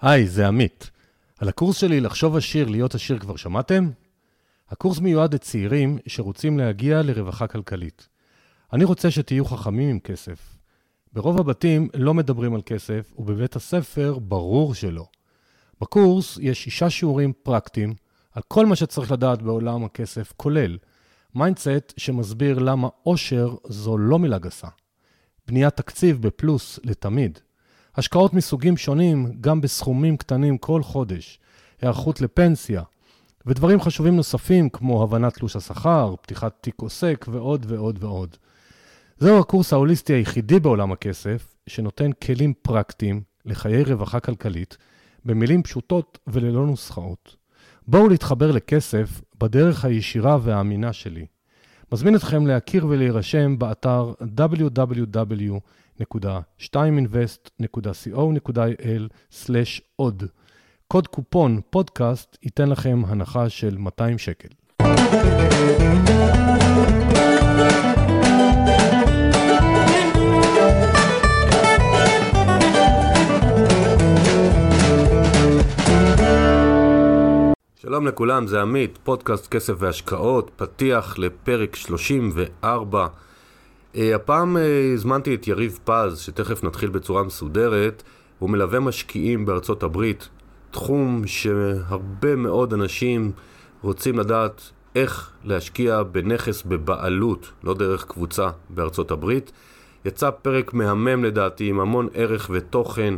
היי, זה עמית. על הקורס שלי לחשוב עשיר, להיות עשיר כבר שמעתם? הקורס מיועד לצעירים שרוצים להגיע לרווחה כלכלית. אני רוצה שתהיו חכמים עם כסף. ברוב הבתים לא מדברים על כסף, ובבית הספר ברור שלא. בקורס יש שישה שיעורים פרקטיים על כל מה שצריך לדעת בעולם הכסף, כולל mindset שמסביר למה עושר זו לא מילה גסה. בניית תקציב בפלוס לתמיד. השקעות מסוגים שונים, גם בסכומים קטנים כל חודש. היערכות לפנסיה. ודברים חשובים נוספים כמו הבנת תלוש השכר, פתיחת תיק עוסק ועוד ועוד ועוד. זהו הקורס ההוליסטי היחידי בעולם הכסף, שנותן כלים פרקטיים לחיי רווחה כלכלית, במילים פשוטות וללא נוסחאות. בואו להתחבר לכסף בדרך הישירה והאמינה שלי. מזמין אתכם להכיר ולהירשם באתר www.2invest.co.il/עוד. קוד קופון פודקאסט ייתן לכם הנחה של 200 שקל. שלום לכולם, זה עמית, פודקאסט כסף והשקעות, פתיח לפרק 34. Uh, הפעם uh, הזמנתי את יריב פז, שתכף נתחיל בצורה מסודרת. הוא מלווה משקיעים בארצות הברית, תחום שהרבה מאוד אנשים רוצים לדעת איך להשקיע בנכס בבעלות, לא דרך קבוצה בארצות הברית. יצא פרק מהמם לדעתי, עם המון ערך ותוכן.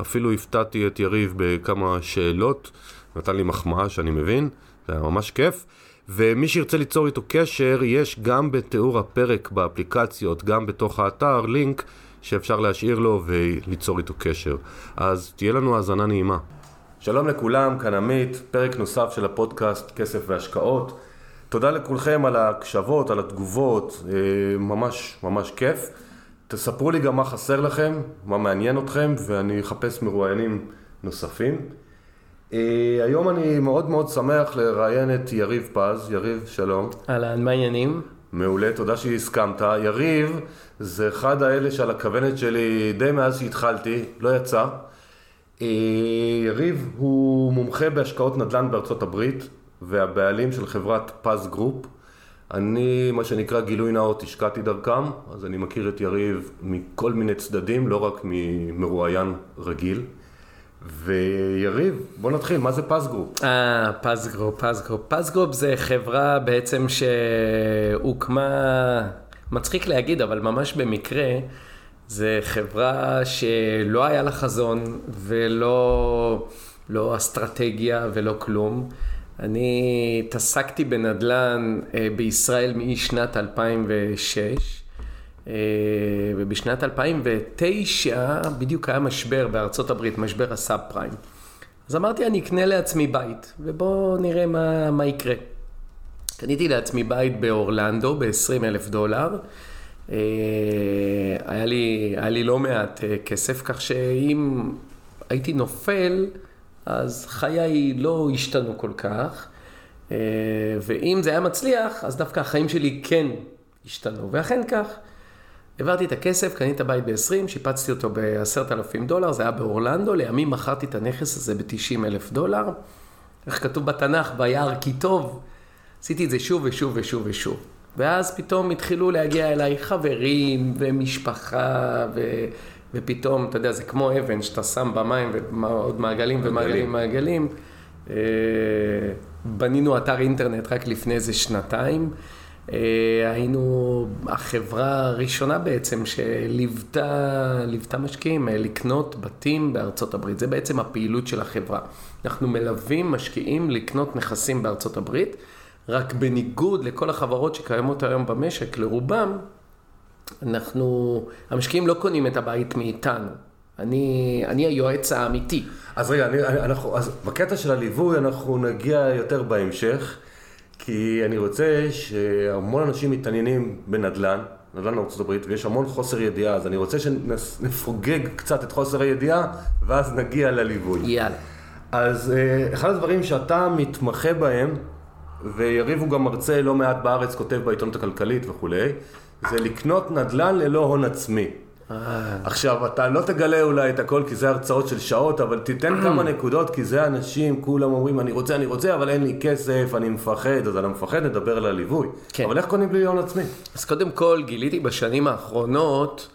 אפילו הפתעתי את יריב בכמה שאלות. נתן לי מחמאה שאני מבין, זה היה ממש כיף. ומי שירצה ליצור איתו קשר, יש גם בתיאור הפרק באפליקציות, גם בתוך האתר, לינק שאפשר להשאיר לו וליצור איתו קשר. אז תהיה לנו האזנה נעימה. שלום לכולם, כאן עמית, פרק נוסף של הפודקאסט כסף והשקעות. תודה לכולכם על ההקשבות, על התגובות, אה, ממש ממש כיף. תספרו לי גם מה חסר לכם, מה מעניין אתכם, ואני אחפש מרואיינים נוספים. אה, היום אני מאוד מאוד שמח לראיין את יריב פז. יריב, שלום. אהלן, מה העניינים? מעולה, תודה שהסכמת. יריב זה אחד האלה שעל הכוונת שלי די מאז שהתחלתי, לא יצא. אה, יריב הוא מומחה בהשקעות נדל"ן בארצות הברית והבעלים של חברת פז גרופ. אני, מה שנקרא גילוי נאות, השקעתי דרכם, אז אני מכיר את יריב מכל מיני צדדים, לא רק ממרואיין רגיל. ויריב, בוא נתחיל, מה זה פזגרופ? אה, פזגרופ, פזגרופ. פזגרופ זה חברה בעצם שהוקמה, מצחיק להגיד, אבל ממש במקרה, זה חברה שלא היה לה חזון ולא לא אסטרטגיה ולא כלום. אני התעסקתי בנדל"ן אה, בישראל משנת 2006. אה, ובשנת 2009 בדיוק היה משבר בארצות הברית, משבר הסאב פריים. אז אמרתי, אני אקנה לעצמי בית, ובואו נראה מה, מה יקרה. קניתי לעצמי בית באורלנדו ב-20 אלף דולר. אה, היה לי, היה לי לא מעט אה, כסף, כך שאם הייתי נופל, אז חיי לא השתנו כל כך. ואם זה היה מצליח, אז דווקא החיים שלי כן השתנו, ואכן כך. העברתי את הכסף, קניתי את הבית ב-20, שיפצתי אותו ב-10,000 דולר, זה היה באורלנדו, לימים מכרתי את הנכס הזה ב-90 אלף דולר. איך כתוב בתנ"ך, ביער כי טוב, עשיתי את זה שוב ושוב ושוב ושוב. ואז פתאום התחילו להגיע אליי חברים ומשפחה, ו... ופתאום, אתה יודע, זה כמו אבן שאתה שם במים ועוד מעגלים ומעגלים ומעגלים. אה, בנינו אתר אינטרנט רק לפני איזה שנתיים. אה, היינו החברה הראשונה בעצם שליוותה משקיעים אה, לקנות בתים בארצות הברית. זה בעצם הפעילות של החברה. אנחנו מלווים משקיעים לקנות נכסים בארצות הברית, רק בניגוד לכל החברות שקיימות היום במשק, לרובם, אנחנו, המשקיעים לא קונים את הבית מאיתנו. אני, אני היועץ האמיתי. אז רגע, אני, אנחנו, אז בקטע של הליווי אנחנו נגיע יותר בהמשך. כי אני רוצה שהמון אנשים מתעניינים בנדל"ן, נדל"ן הברית, ויש המון חוסר ידיעה, אז אני רוצה שנפוגג קצת את חוסר הידיעה, ואז נגיע לליווי. יאללה. אז אה, אחד הדברים שאתה מתמחה בהם, ויריב הוא גם מרצה לא מעט בארץ, כותב בעיתונות הכלכלית וכולי, זה לקנות נדל"ן ללא הון עצמי. אה, עכשיו, אתה לא תגלה אולי את הכל כי זה הרצאות של שעות, אבל תיתן כמה נקודות, כי זה אנשים, כולם אומרים, אני רוצה, אני רוצה, אבל אין לי כסף, אני מפחד, אז אני מפחד, נדבר על הליווי. כן. אבל איך קונים בלי הון עצמי? אז קודם כל, גיליתי בשנים האחרונות,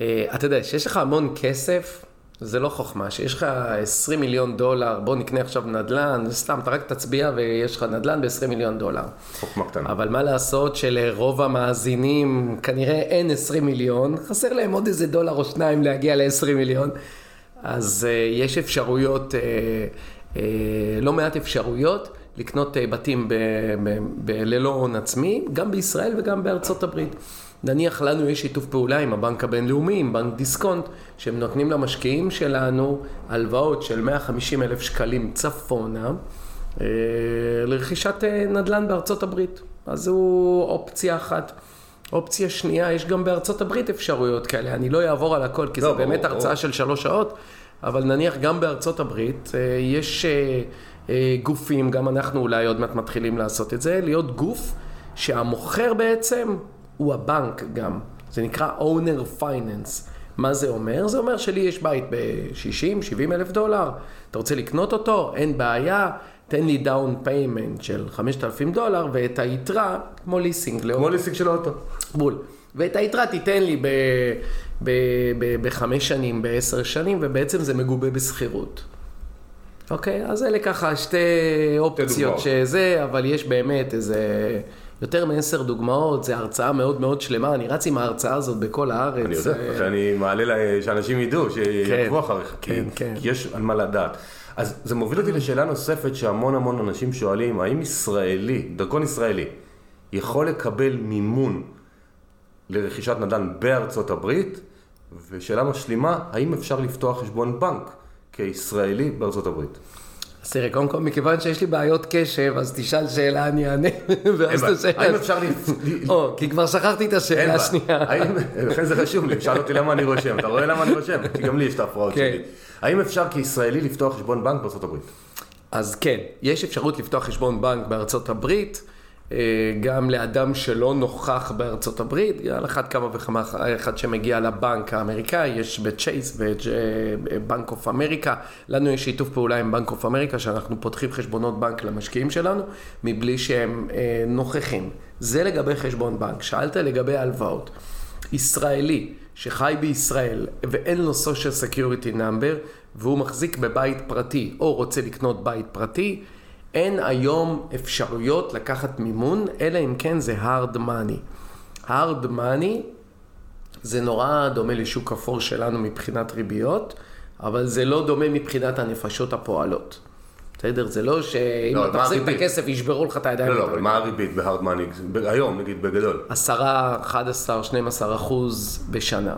אה, אתה יודע, שיש לך המון כסף, זה לא חוכמה. שיש לך 20 מיליון דולר, בוא נקנה עכשיו נדל"ן, סתם, אתה רק תצביע ויש לך נדל"ן ב-20 מיליון דולר. חוכמה קטנה. אבל מה לעשות שלרוב המאזינים כנראה אין 20 מיליון, חסר להם עוד איזה דולר או שניים להגיע ל-20 מיליון. אז uh, יש אפשרויות, uh, uh, לא מעט אפשרויות לקנות uh, בתים ב- ב- ב- ללא הון עצמי, גם בישראל וגם בארצות הברית. נניח לנו יש שיתוף פעולה עם הבנק הבינלאומי, עם בנק דיסקונט, שהם נותנים למשקיעים שלנו הלוואות של 150 אלף שקלים צפונה. אה, לרכישת אה, נדל"ן בארצות הברית. אז זו אופציה אחת. אופציה שנייה, יש גם בארצות הברית אפשרויות כאלה. אני לא אעבור על הכל, כי לא, זה ברור, באמת ברור. הרצאה של שלוש שעות, אבל נניח גם בארצות הברית אה, יש גופים, גם אנחנו אולי עוד מעט מתחילים לעשות את זה, להיות גוף שהמוכר בעצם הוא הבנק גם. זה נקרא owner finance. מה זה אומר? זה אומר שלי יש בית ב-60, 70 אלף דולר, אתה רוצה לקנות אותו? אין בעיה, תן לי down payment של 5,000 דולר ואת היתרה, כמו ליסינג, לאור כמו ליסינג של האוטו. בול. ואת היתרה תיתן לי ב- ב- ב- בחמש שנים, בעשר שנים, ובעצם זה מגובה בשכירות. אוקיי? אז אלה ככה שתי אופציות. שזה, אבל יש באמת איזה יותר מעשר דוגמאות, זו הרצאה מאוד מאוד שלמה, אני רץ עם ההרצאה הזאת בכל הארץ. אני יודע, אה, לכן אני מעלה לה- שאנשים ידעו, שיעקבו אחריך, כי- כן, כן. כי יש על מה לדעת. אז זה מוביל אותי לשאלה נוספת שהמון המון אנשים שואלים, האם ישראלי, דרכון ישראלי, יכול לקבל מימון לרכישת נדל"ן בארצות הברית? ושאלה משלימה, האם אפשר לפתוח חשבון בנק כישראלי בארצות הברית? אז תראה, קודם כל, מכיוון שיש לי בעיות קשב, אז תשאל שאלה, אני אענה, ואז תשאל. בעיה. האם אפשר ל... או, כי כבר שכחתי את השאלה. השנייה. לכן זה רשום לי, שאל אותי למה אני רושם, אתה רואה למה אני רושם? כי גם לי יש את ההפרעות כן. שלי. האם אפשר כישראלי לפתוח חשבון בנק בארצות הברית? אז כן, יש אפשרות לפתוח חשבון בנק בארצות הברית, גם לאדם שלא נוכח בארצות הברית, על אחת כמה וכמה, אחד שמגיע לבנק האמריקאי, יש בצ'ייס, בבנק אוף אמריקה, לנו יש שיתוף פעולה עם בנק אוף אמריקה, שאנחנו פותחים חשבונות בנק למשקיעים שלנו, מבלי שהם אה, נוכחים. זה לגבי חשבון בנק. שאלת לגבי הלוואות. ישראלי שחי בישראל ואין לו social security number והוא מחזיק בבית פרטי או רוצה לקנות בית פרטי, אין היום אפשרויות לקחת מימון, אלא אם כן זה hard money. hard money זה נורא דומה לשוק אפור שלנו מבחינת ריביות, אבל זה לא דומה מבחינת הנפשות הפועלות. בסדר? זה לא שאם לא, אתה מה תחזיק את? הכסף ישברו לך את הידיים. לא, לא, אבל מה הריבית בהארד מאני? היום, נגיד, בגדול. 10, 11, 12 אחוז בשנה.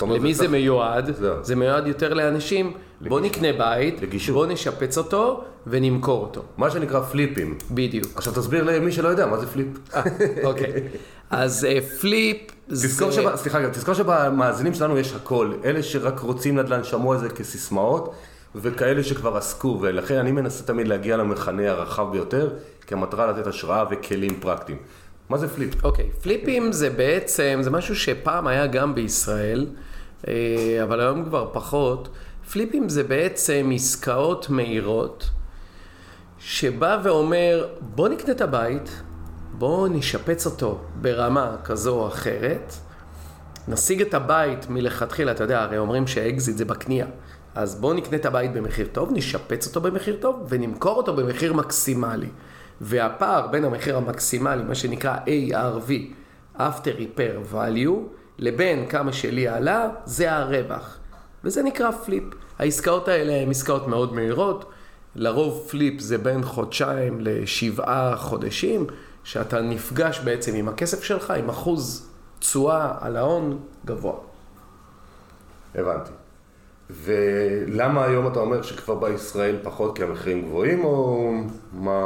אומרת, למי זה זה מיועד? זהו. זה מיועד יותר לאנשים, בוא נקנה בית, לגישור. בוא נשפץ אותו ונמכור אותו. מה שנקרא פליפ ים. בדיוק. עכשיו תסביר למי שלא יודע מה זה flip. אוקיי. אז אה, flip תזכור זה... שב... סליחה, גם תזכור שבמאזינים שלנו יש הכל. אלה שרק רוצים נדל"ן שמעו על זה כסיסמאות, וכאלה שכבר עסקו, ולכן אני מנסה תמיד להגיע למכנה הרחב ביותר, כי המטרה לתת השראה וכלים פרקטיים. מה זה flip? אוקיי, פליפים זה בעצם, זה משהו שפעם היה גם בישראל, אה, אבל היום כבר פחות. פליפים זה בעצם עסקאות מהירות, שבא ואומר, בוא נקנה את הבית, בוא נשפץ אותו ברמה כזו או אחרת, נשיג את הבית מלכתחילה, אתה יודע, הרי אומרים שהאקזיט זה בקנייה. אז בואו נקנה את הבית במחיר טוב, נשפץ אותו במחיר טוב ונמכור אותו במחיר מקסימלי. והפער בין המחיר המקסימלי, מה שנקרא ARV, After Repair Value, לבין כמה שלי עלה, זה הרווח. וזה נקרא flip. העסקאות האלה הן עסקאות מאוד מהירות. לרוב flip זה בין חודשיים לשבעה חודשים, שאתה נפגש בעצם עם הכסף שלך, עם אחוז תשואה על ההון גבוה. הבנתי. ולמה היום אתה אומר שכבר בישראל פחות כי המחירים גבוהים, או מה...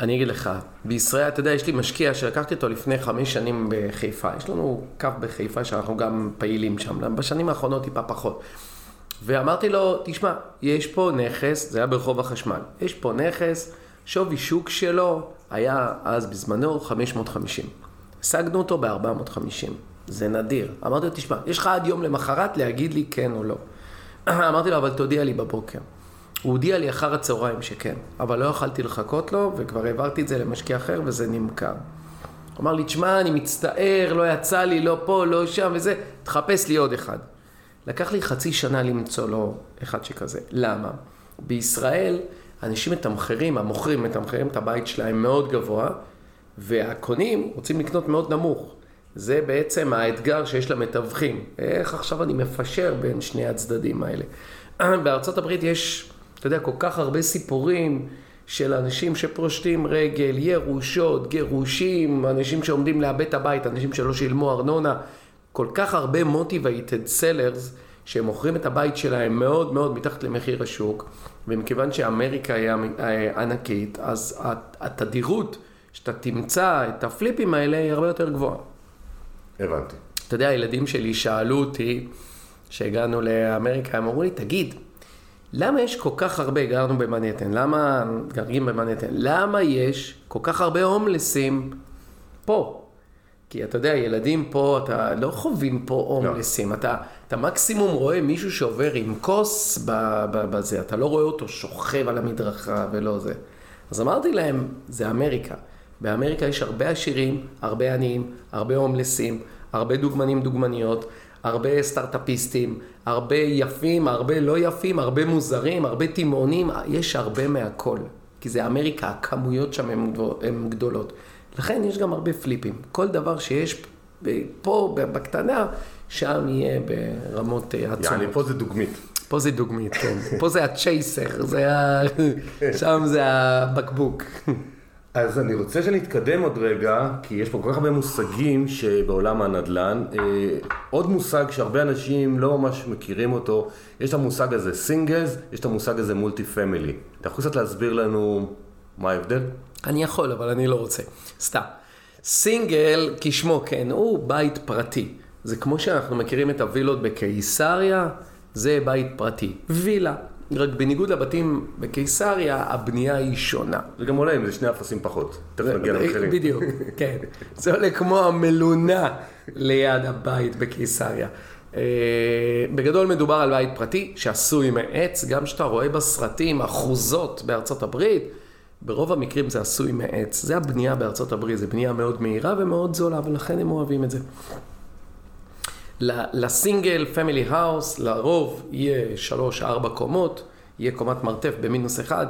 אני אגיד לך, בישראל, אתה יודע, יש לי משקיע שלקחתי אותו לפני חמש שנים בחיפה. יש לנו קו בחיפה שאנחנו גם פעילים שם, בשנים האחרונות טיפה פחות. ואמרתי לו, תשמע, יש פה נכס, זה היה ברחוב החשמל, יש פה נכס, שווי שוק שלו היה אז בזמנו 550. השגנו אותו ב-450. זה נדיר. אמרתי לו, תשמע, יש לך עד יום למחרת להגיד לי כן או לא. אמרתי לו, אבל תודיע לי בבוקר. הוא הודיע לי אחר הצהריים שכן, אבל לא יכלתי לחכות לו, וכבר העברתי את זה למשקיע אחר וזה נמכר. הוא אמר לי, תשמע, אני מצטער, לא יצא לי, לא פה, לא שם וזה, תחפש לי עוד אחד. לקח לי חצי שנה למצוא לו אחד שכזה. למה? בישראל אנשים מתמחרים, המוכרים מתמחרים את הבית שלהם מאוד גבוה, והקונים רוצים לקנות מאוד נמוך. זה בעצם האתגר שיש למתווכים. איך עכשיו אני מפשר בין שני הצדדים האלה. בארצות הברית יש, אתה יודע, כל כך הרבה סיפורים של אנשים שפושטים רגל, ירושות, גירושים, אנשים שעומדים לאבד את הבית, אנשים שלא שילמו ארנונה. כל כך הרבה motivated sellers שהם מוכרים את הבית שלהם מאוד מאוד מתחת למחיר השוק, ומכיוון שאמריקה היא ענקית, אז התדירות שאתה תמצא את הפליפים האלה היא הרבה יותר גבוהה. הבנתי. אתה יודע, הילדים שלי שאלו אותי, כשהגענו לאמריקה, הם אמרו לי, תגיד, למה יש כל כך הרבה, גרנו במנהטן, למה גרים במנהטן, למה יש כל כך הרבה הומלסים פה? כי אתה יודע, ילדים פה, אתה לא חווים פה הומלסים, לא. אתה, אתה מקסימום רואה מישהו שעובר עם כוס בזה, אתה לא רואה אותו שוכב על המדרכה ולא זה. אז אמרתי להם, זה אמריקה. באמריקה יש הרבה עשירים, הרבה עניים, הרבה הומלסים, הרבה דוגמנים דוגמניות, הרבה סטארט-אפיסטים, הרבה יפים, הרבה לא יפים, הרבה מוזרים, הרבה תימהונים, יש הרבה מהכל. כי זה אמריקה, הכמויות שם הן גדולות. לכן יש גם הרבה פליפים. כל דבר שיש פה בקטנה, שם יהיה ברמות אה, עצומות. יעני, פה זה דוגמית. פה זה דוגמית, כן. פה זה הצ'ייסר, זה ה... שם זה הבקבוק. אז אני רוצה שנתקדם עוד רגע, כי יש פה כל כך הרבה מושגים שבעולם הנדל"ן. אה, עוד מושג שהרבה אנשים לא ממש מכירים אותו, יש את המושג הזה singles, יש את המושג הזה multi family. אתה יכול קצת להסביר לנו מה ההבדל? אני יכול, אבל אני לא רוצה. סתם. סינגל, כשמו כן, הוא בית פרטי. זה כמו שאנחנו מכירים את הווילות בקיסריה, זה בית פרטי. וילה. רק בניגוד לבתים בקיסריה, הבנייה היא שונה. זה גם עולה עם זה שני אפסים פחות. תכף נגיע למחירים. בדיוק, כן. זה עולה כמו המלונה ליד הבית בקיסריה. אה, בגדול מדובר על בית פרטי שעשוי מעץ, גם שאתה רואה בסרטים אחוזות בארצות הברית, ברוב המקרים זה עשוי מעץ. זה הבנייה בארצות הברית, זו בנייה מאוד מהירה ומאוד זולה, ולכן הם אוהבים את זה. ל-single family house לרוב יהיה שלוש ארבע קומות, יהיה קומת מרתף במינוס אחד,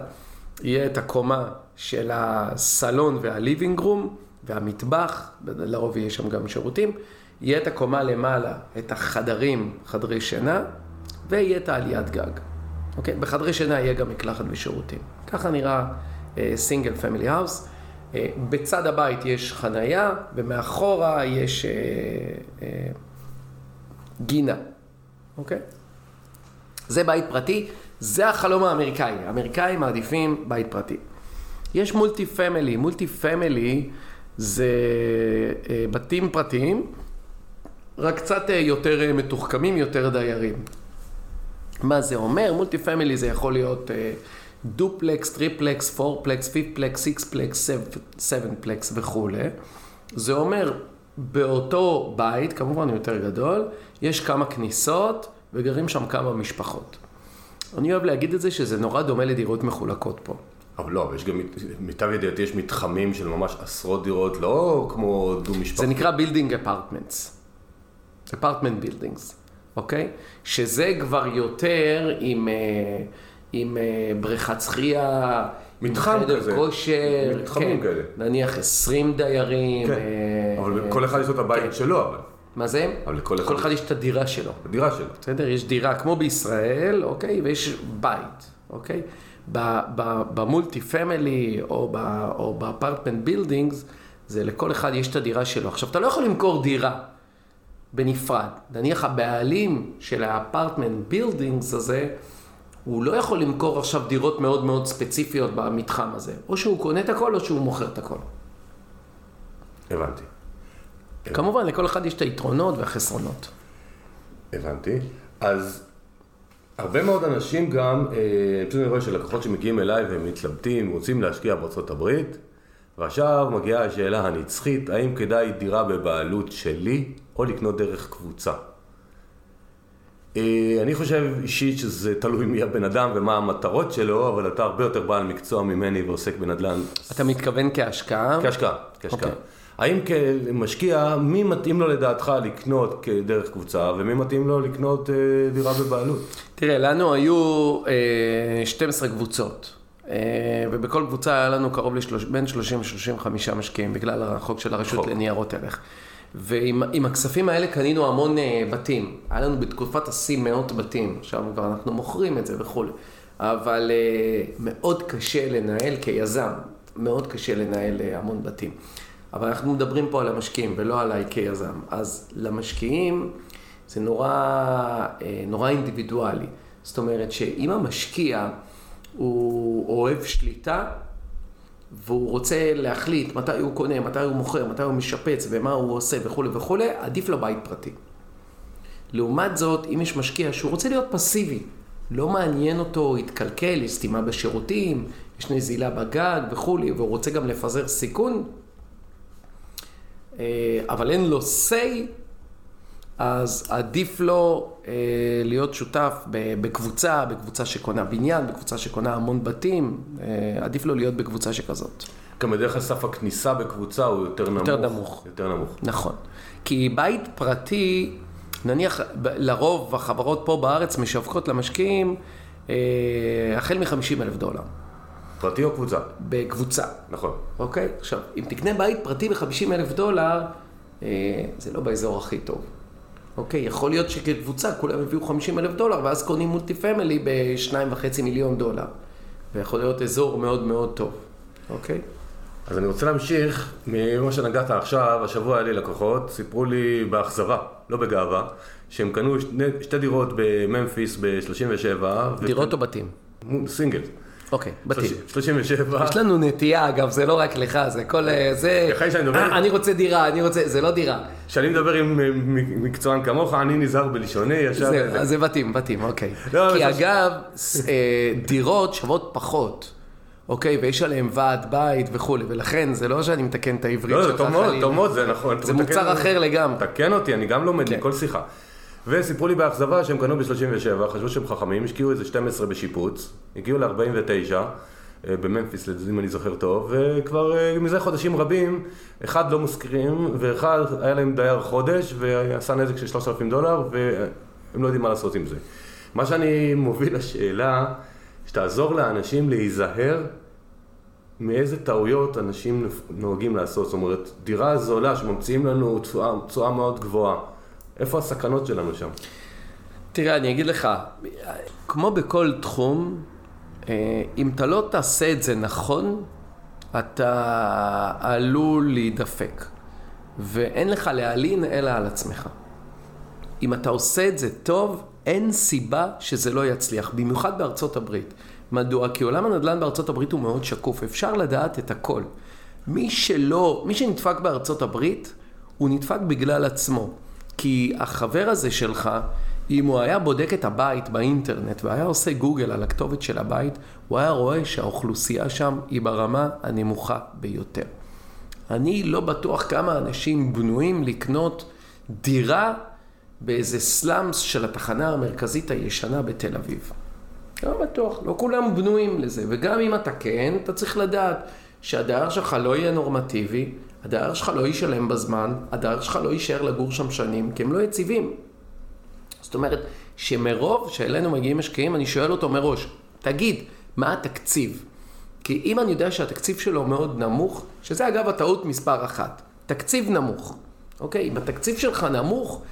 יהיה את הקומה של הסלון וה-living room והמטבח, לרוב יהיה שם גם שירותים, יהיה את הקומה למעלה, את החדרים, חדרי שינה, ויהיה את העליית גג. אוקיי? בחדרי שינה יהיה גם מקלחת ושירותים. ככה נראה single family house. בצד הבית יש חנייה, ומאחורה יש... Uh, uh, גינה, אוקיי? זה בית פרטי, זה החלום האמריקאי. האמריקאים מעדיפים בית פרטי. יש multi family, multi family זה אה, בתים פרטיים, רק קצת אה, יותר אה, מתוחכמים, יותר דיירים. מה זה אומר? multi family זה יכול להיות דופלקס, טריפלקס, fourplex, fiveplex, sixplex, sevenplex וכולי. זה אומר באותו בית, כמובן יותר גדול, יש כמה כניסות וגרים שם כמה משפחות. אני אוהב להגיד את זה שזה נורא דומה לדירות מחולקות פה. אבל לא, יש גם, למיטב ידיעתי יש מתחמים של ממש עשרות דירות, לא כמו דו משפחות. זה נקרא building apartments. apartment buildings, אוקיי? שזה כבר יותר עם, אה, עם אה, בריכת שחייה, מתחם כזה. כושר, מתחמים כן, כאלה. נניח 20 דיירים. כן, אה, אבל אה, כל אחד יש לו את הבית כן. שלו, אבל. מה זה? אבל לכל אחד... אחד יש את הדירה שלו. הדירה שלו. בסדר? יש דירה כמו בישראל, אוקיי? ויש בית, אוקיי? ב multi family או, או ב apartment buildings, זה לכל אחד יש את הדירה שלו. עכשיו, אתה לא יכול למכור דירה בנפרד. נניח הבעלים של ה apartment buildings הזה, הוא לא יכול למכור עכשיו דירות מאוד מאוד ספציפיות במתחם הזה. או שהוא קונה את הכל או שהוא מוכר את הכל. הבנתי. כמובן, לכל אחד יש את היתרונות והחסרונות. הבנתי. אז הרבה מאוד אנשים גם, אה, פשוט אני רואה שלקוחות שמגיעים אליי והם מתלבטים, רוצים להשקיע בארצות הברית, ועכשיו מגיעה השאלה הנצחית, האם כדאי דירה בבעלות שלי או לקנות דרך קבוצה. אה, אני חושב אישית שזה תלוי מי הבן אדם ומה המטרות שלו, אבל אתה הרבה יותר בעל מקצוע ממני ועוסק בנדל"ן. אתה מתכוון כהשקעה? כהשקעה, כהשקעה. אוקיי. האם כמשקיע, מי מתאים לו לדעתך לקנות כדרך קבוצה, ומי מתאים לו לקנות אה, דירה בבעלות? תראה, לנו היו אה, 12 קבוצות, אה, ובכל קבוצה היה לנו קרוב לשלוש, בין 30 ל-35 משקיעים, בגלל החוק של הרשות חוק. לניירות ערך. ועם עם הכספים האלה קנינו המון אה, בתים. היה לנו בתקופת השיא מאות בתים, עכשיו כבר אנחנו מוכרים את זה וכולי. אבל אה, מאוד קשה לנהל כיזם, מאוד קשה לנהל אה, המון בתים. אבל אנחנו מדברים פה על המשקיעים ולא עליי כיזם. אז למשקיעים זה נורא, נורא אינדיבידואלי. זאת אומרת שאם המשקיע הוא אוהב שליטה, והוא רוצה להחליט מתי הוא קונה, מתי הוא מוכר, מתי הוא משפץ ומה הוא עושה וכולי וכולי, עדיף לו בית פרטי. לעומת זאת, אם יש משקיע שהוא רוצה להיות פסיבי, לא מעניין אותו, התקלקל, יש סתימה בשירותים, יש נזילה בגג וכולי, והוא רוצה גם לפזר סיכון, אה, אבל אין לו say, אז עדיף לו אה, להיות שותף בקבוצה, בקבוצה שקונה בניין, בקבוצה שקונה המון בתים, אה, עדיף לו להיות בקבוצה שכזאת. גם בדרך כלל סף הכניסה בקבוצה הוא יותר נמוך. יותר נמוך. יותר נמוך. נכון. כי בית פרטי, נניח, לרוב החברות פה בארץ משווקות למשקיעים אה, החל מ-50 אלף דולר, פרטי או קבוצה? בקבוצה, נכון. אוקיי? עכשיו, אם תקנה בית פרטי ב-50 אלף דולר, אה, זה לא באזור הכי טוב. אוקיי, יכול להיות שכקבוצה כולם הביאו 50 אלף דולר, ואז קונים מולטי פמילי ב-2.5 מיליון דולר. ויכול להיות אזור מאוד מאוד טוב, אוקיי? אז אני רוצה להמשיך ממה שנגעת עכשיו, השבוע היה לי לקוחות, סיפרו לי באכזבה, לא בגאווה, שהם קנו שני, שתי דירות בממפיס ב-37. דירות או בתים? סינגל. אוקיי, בתים. 37. יש לנו נטייה, אגב, זה לא רק לך, זה כל... אה, זה... אחרי שאני מדבר- אה, אני רוצה דירה, אני רוצה... זה לא דירה. כשאני מדבר עם אה, מקצוען כמוך, אני נזהר בלשוני, ישר... זה, אז זה בתים, בתים, אוקיי. לא, כי אגב, דירות שוות פחות, אוקיי? ויש עליהן ועד בית וכולי, ולכן זה לא שאני מתקן את העברית לא, שלך זה טוב מאוד, חלילה. טוב מאוד, זה נכון. זה מוצר אחר לגמרי. תקן אותי, אני גם לומד כן. מכל שיחה. וסיפרו לי באכזבה שהם קנו ב-37, חשבו שהם חכמים, השקיעו איזה 12 בשיפוץ, הגיעו ל-49 בממפיס, אם אני זוכר טוב, וכבר אה, מזה חודשים רבים, אחד לא מושכרים, ואחד היה להם דייר חודש, ועשה נזק של 3,000 דולר, והם לא יודעים מה לעשות עם זה. מה שאני מוביל לשאלה, שתעזור לאנשים להיזהר מאיזה טעויות אנשים נוהגים לעשות. זאת אומרת, דירה זולה שממציאים לנו תשואה מאוד גבוהה. איפה הסכנות שלנו שם? תראה, אני אגיד לך, כמו בכל תחום, אה, אם אתה לא תעשה את זה נכון, אתה עלול להידפק. ואין לך להלין אלא על עצמך. אם אתה עושה את זה טוב, אין סיבה שזה לא יצליח, במיוחד בארצות הברית. מדוע? כי עולם הנדל"ן בארצות הברית הוא מאוד שקוף, אפשר לדעת את הכל. מי שלא, מי שנדפק בארצות הברית, הוא נדפק בגלל עצמו. כי החבר הזה שלך, אם הוא היה בודק את הבית באינטרנט והיה עושה גוגל על הכתובת של הבית, הוא היה רואה שהאוכלוסייה שם היא ברמה הנמוכה ביותר. אני לא בטוח כמה אנשים בנויים לקנות דירה באיזה סלאמס של התחנה המרכזית הישנה בתל אביב. לא בטוח, לא כולם בנויים לזה, וגם אם אתה כן, אתה צריך לדעת שהדייר שלך לא יהיה נורמטיבי, הדייר שלך לא ישלם בזמן, הדייר שלך לא יישאר לגור שם שנים, כי הם לא יציבים. זאת אומרת, שמרוב שאלינו מגיעים משקיעים, אני שואל אותו מראש, תגיד, מה התקציב? כי אם אני יודע שהתקציב שלו מאוד נמוך, שזה אגב הטעות מספר אחת, תקציב נמוך, אוקיי? אם התקציב שלך נמוך,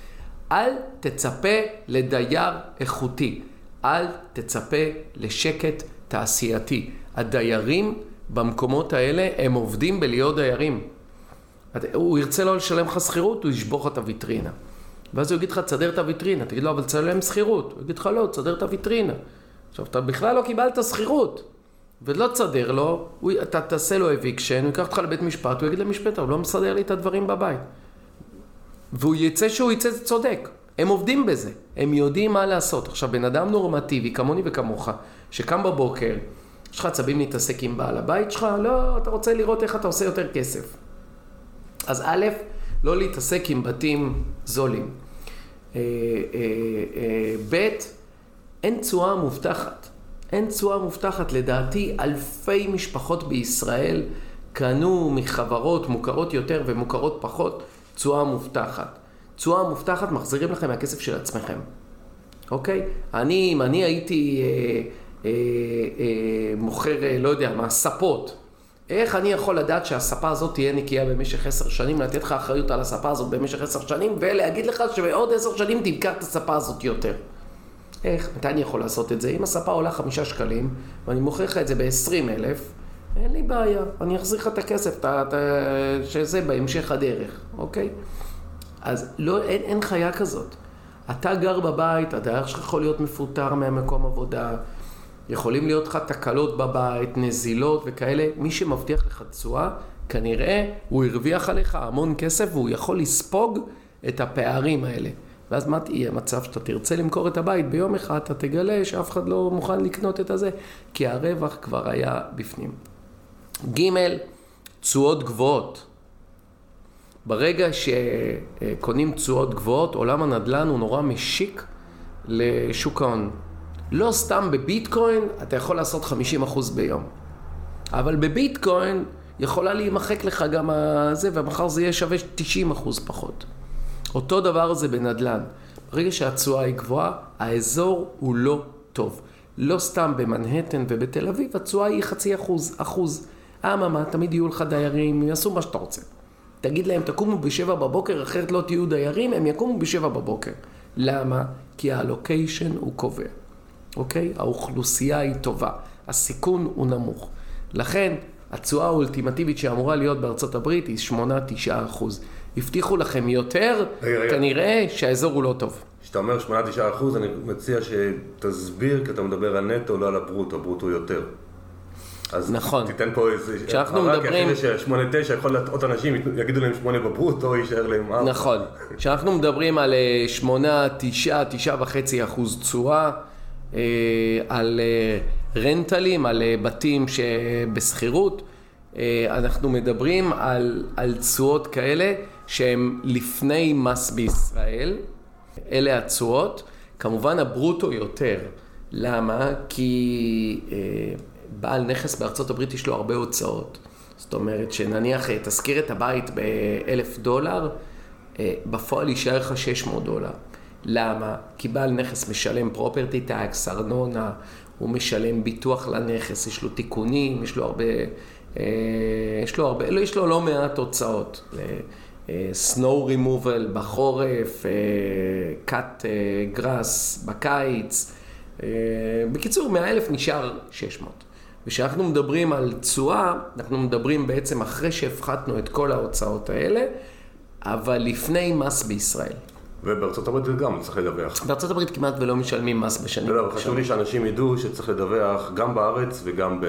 אל תצפה לדייר איכותי, אל תצפה לשקט תעשייתי. הדיירים במקומות האלה הם עובדים בלהיות דיירים. הוא ירצה לא לשלם לך שכירות, הוא ישבור לך את הוויטרינה. ואז הוא יגיד לך, תסדר את הוויטרינה. תגיד לו, אבל תסלם שכירות. הוא יגיד לך, לא, תסדר את הוויטרינה. עכשיו, אתה בכלל לא קיבלת שכירות. ולא תסדר לו, הוא, אתה תעשה לו אביקשן, הוא ייקח אותך לבית משפט, הוא יגיד למשפטר, הוא לא מסדר לי את הדברים בבית. והוא יצא שהוא יצא צודק. הם עובדים בזה, הם יודעים מה לעשות. עכשיו, בן אדם נורמטיבי, כמוני וכמוך, שקם בבוקר, יש לך עצבים להתעסק עם בעל הבית שלך? לא, אתה רוצה לראות איך אתה עושה יותר כסף. אז א', לא להתעסק עם בתים זולים. אה, ב', אין תשואה מובטחת. אין תשואה מובטחת. לדעתי, אלפי משפחות בישראל קנו מחברות מוכרות יותר ומוכרות פחות תשואה מובטחת. תשואה מובטחת מחזירים לכם מהכסף של עצמכם, אוקיי? אני, אם אני הייתי אה, אה, אה, מוכר, אה, לא יודע מה, ספות, איך אני יכול לדעת שהספה הזאת תהיה נקייה במשך עשר שנים, לתת לך אחריות על הספה הזאת במשך עשר שנים, ולהגיד לך שבעוד עשר שנים תמכר את הספה הזאת יותר? איך? מתי אני יכול לעשות את זה? אם הספה עולה חמישה שקלים, ואני מוכר לך את זה בעשרים אלף, אין לי בעיה, אני אחזיר לך את הכסף, את, את, שזה בהמשך הדרך, אוקיי? אז לא, אין, אין חיה כזאת. אתה גר בבית, הדייר שלך יכול להיות מפוטר מהמקום עבודה, יכולים להיות לך תקלות בבית, נזילות וכאלה. מי שמבטיח לך תשואה, כנראה הוא הרוויח עליך המון כסף והוא יכול לספוג את הפערים האלה. ואז מה יהיה מצב שאתה תרצה למכור את הבית, ביום אחד אתה תגלה שאף אחד לא מוכן לקנות את הזה, כי הרווח כבר היה בפנים. ג', תשואות גבוהות. ברגע שקונים תשואות גבוהות, עולם הנדל"ן הוא נורא משיק לשוק ההון. לא סתם בביטקוין אתה יכול לעשות 50% ביום. אבל בביטקוין יכולה להימחק לך גם הזה, ומחר זה יהיה שווה 90% פחות. אותו דבר זה בנדל"ן. ברגע שהתשואה היא גבוהה, האזור הוא לא טוב. לא סתם במנהטן ובתל אביב, התשואה היא חצי אחוז, אחוז. אממה, תמיד יהיו לך דיירים, יעשו מה שאתה רוצה. תגיד להם, תקומו בשבע בבוקר, אחרת לא תהיו דיירים, הם יקומו בשבע בבוקר. למה? כי הלוקיישן הוא קובע, אוקיי? האוכלוסייה היא טובה, הסיכון הוא נמוך. לכן, התשואה האולטימטיבית שאמורה להיות בארצות הברית היא 8-9 אחוז. הבטיחו לכם יותר, רגע, רגע. כנראה שהאזור הוא לא טוב. כשאתה אומר 8-9 אחוז, אני מציע שתסביר, כי אתה מדבר על נטו, לא על הברוטו, הברוטו יותר. אז נכון. תיתן פה איזה... כשאנחנו מדברים... כי אחרי ששמונה תשע יכול להיות עוד אנשים יגידו להם שמונה בברוטו, יישאר להם ארבע. נכון. כשאנחנו מדברים על אה, שמונה, תשעה, תשעה וחצי אחוז תשואה, אה, על אה, רנטלים, על בתים שבשכירות, אנחנו מדברים על, על תשואות כאלה שהן לפני מס בישראל, אלה התשואות. כמובן הברוטו יותר. למה? כי... בעל נכס בארצות הברית יש לו הרבה הוצאות. זאת אומרת שנניח אה, תשכיר את הבית באלף דולר, אה, בפועל יישאר לך 600 דולר. למה? כי בעל נכס משלם פרופרטי טקס, ארנונה, הוא משלם ביטוח לנכס, יש לו תיקונים, יש לו הרבה, אה, יש לו הרבה, לא, יש לו לא מעט הוצאות. snow removal בחורף, cut grass בקיץ. בקיצור, מהאלף נשאר 600. וכשאנחנו מדברים על תשואה, אנחנו מדברים בעצם אחרי שהפחתנו את כל ההוצאות האלה, אבל לפני מס בישראל. ובארצות הברית גם צריך לדווח. בארצות הברית כמעט ולא משלמים מס בשנים. לא, חשוב לי שאנשים ידעו שצריך לדווח גם בארץ וגם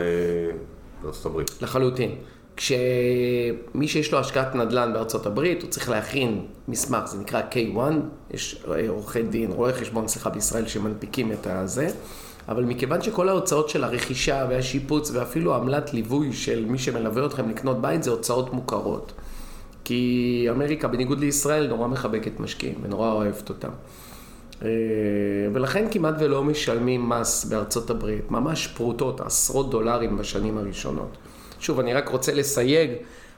בארצות הברית. לחלוטין. כשמי שיש לו השקעת נדל"ן בארצות הברית, הוא צריך להכין מסמך, זה נקרא K1, יש עורכי דין, רואי חשבון, סליחה, בישראל שמנפיקים את הזה. אבל מכיוון שכל ההוצאות של הרכישה והשיפוץ ואפילו עמלת ליווי של מי שמלווה אתכם לקנות בית זה הוצאות מוכרות. כי אמריקה, בניגוד לישראל, נורא מחבקת משקיעים ונורא אוהבת אותם. אה, ולכן כמעט ולא משלמים מס בארצות הברית, ממש פרוטות, עשרות דולרים בשנים הראשונות. שוב, אני רק רוצה לסייג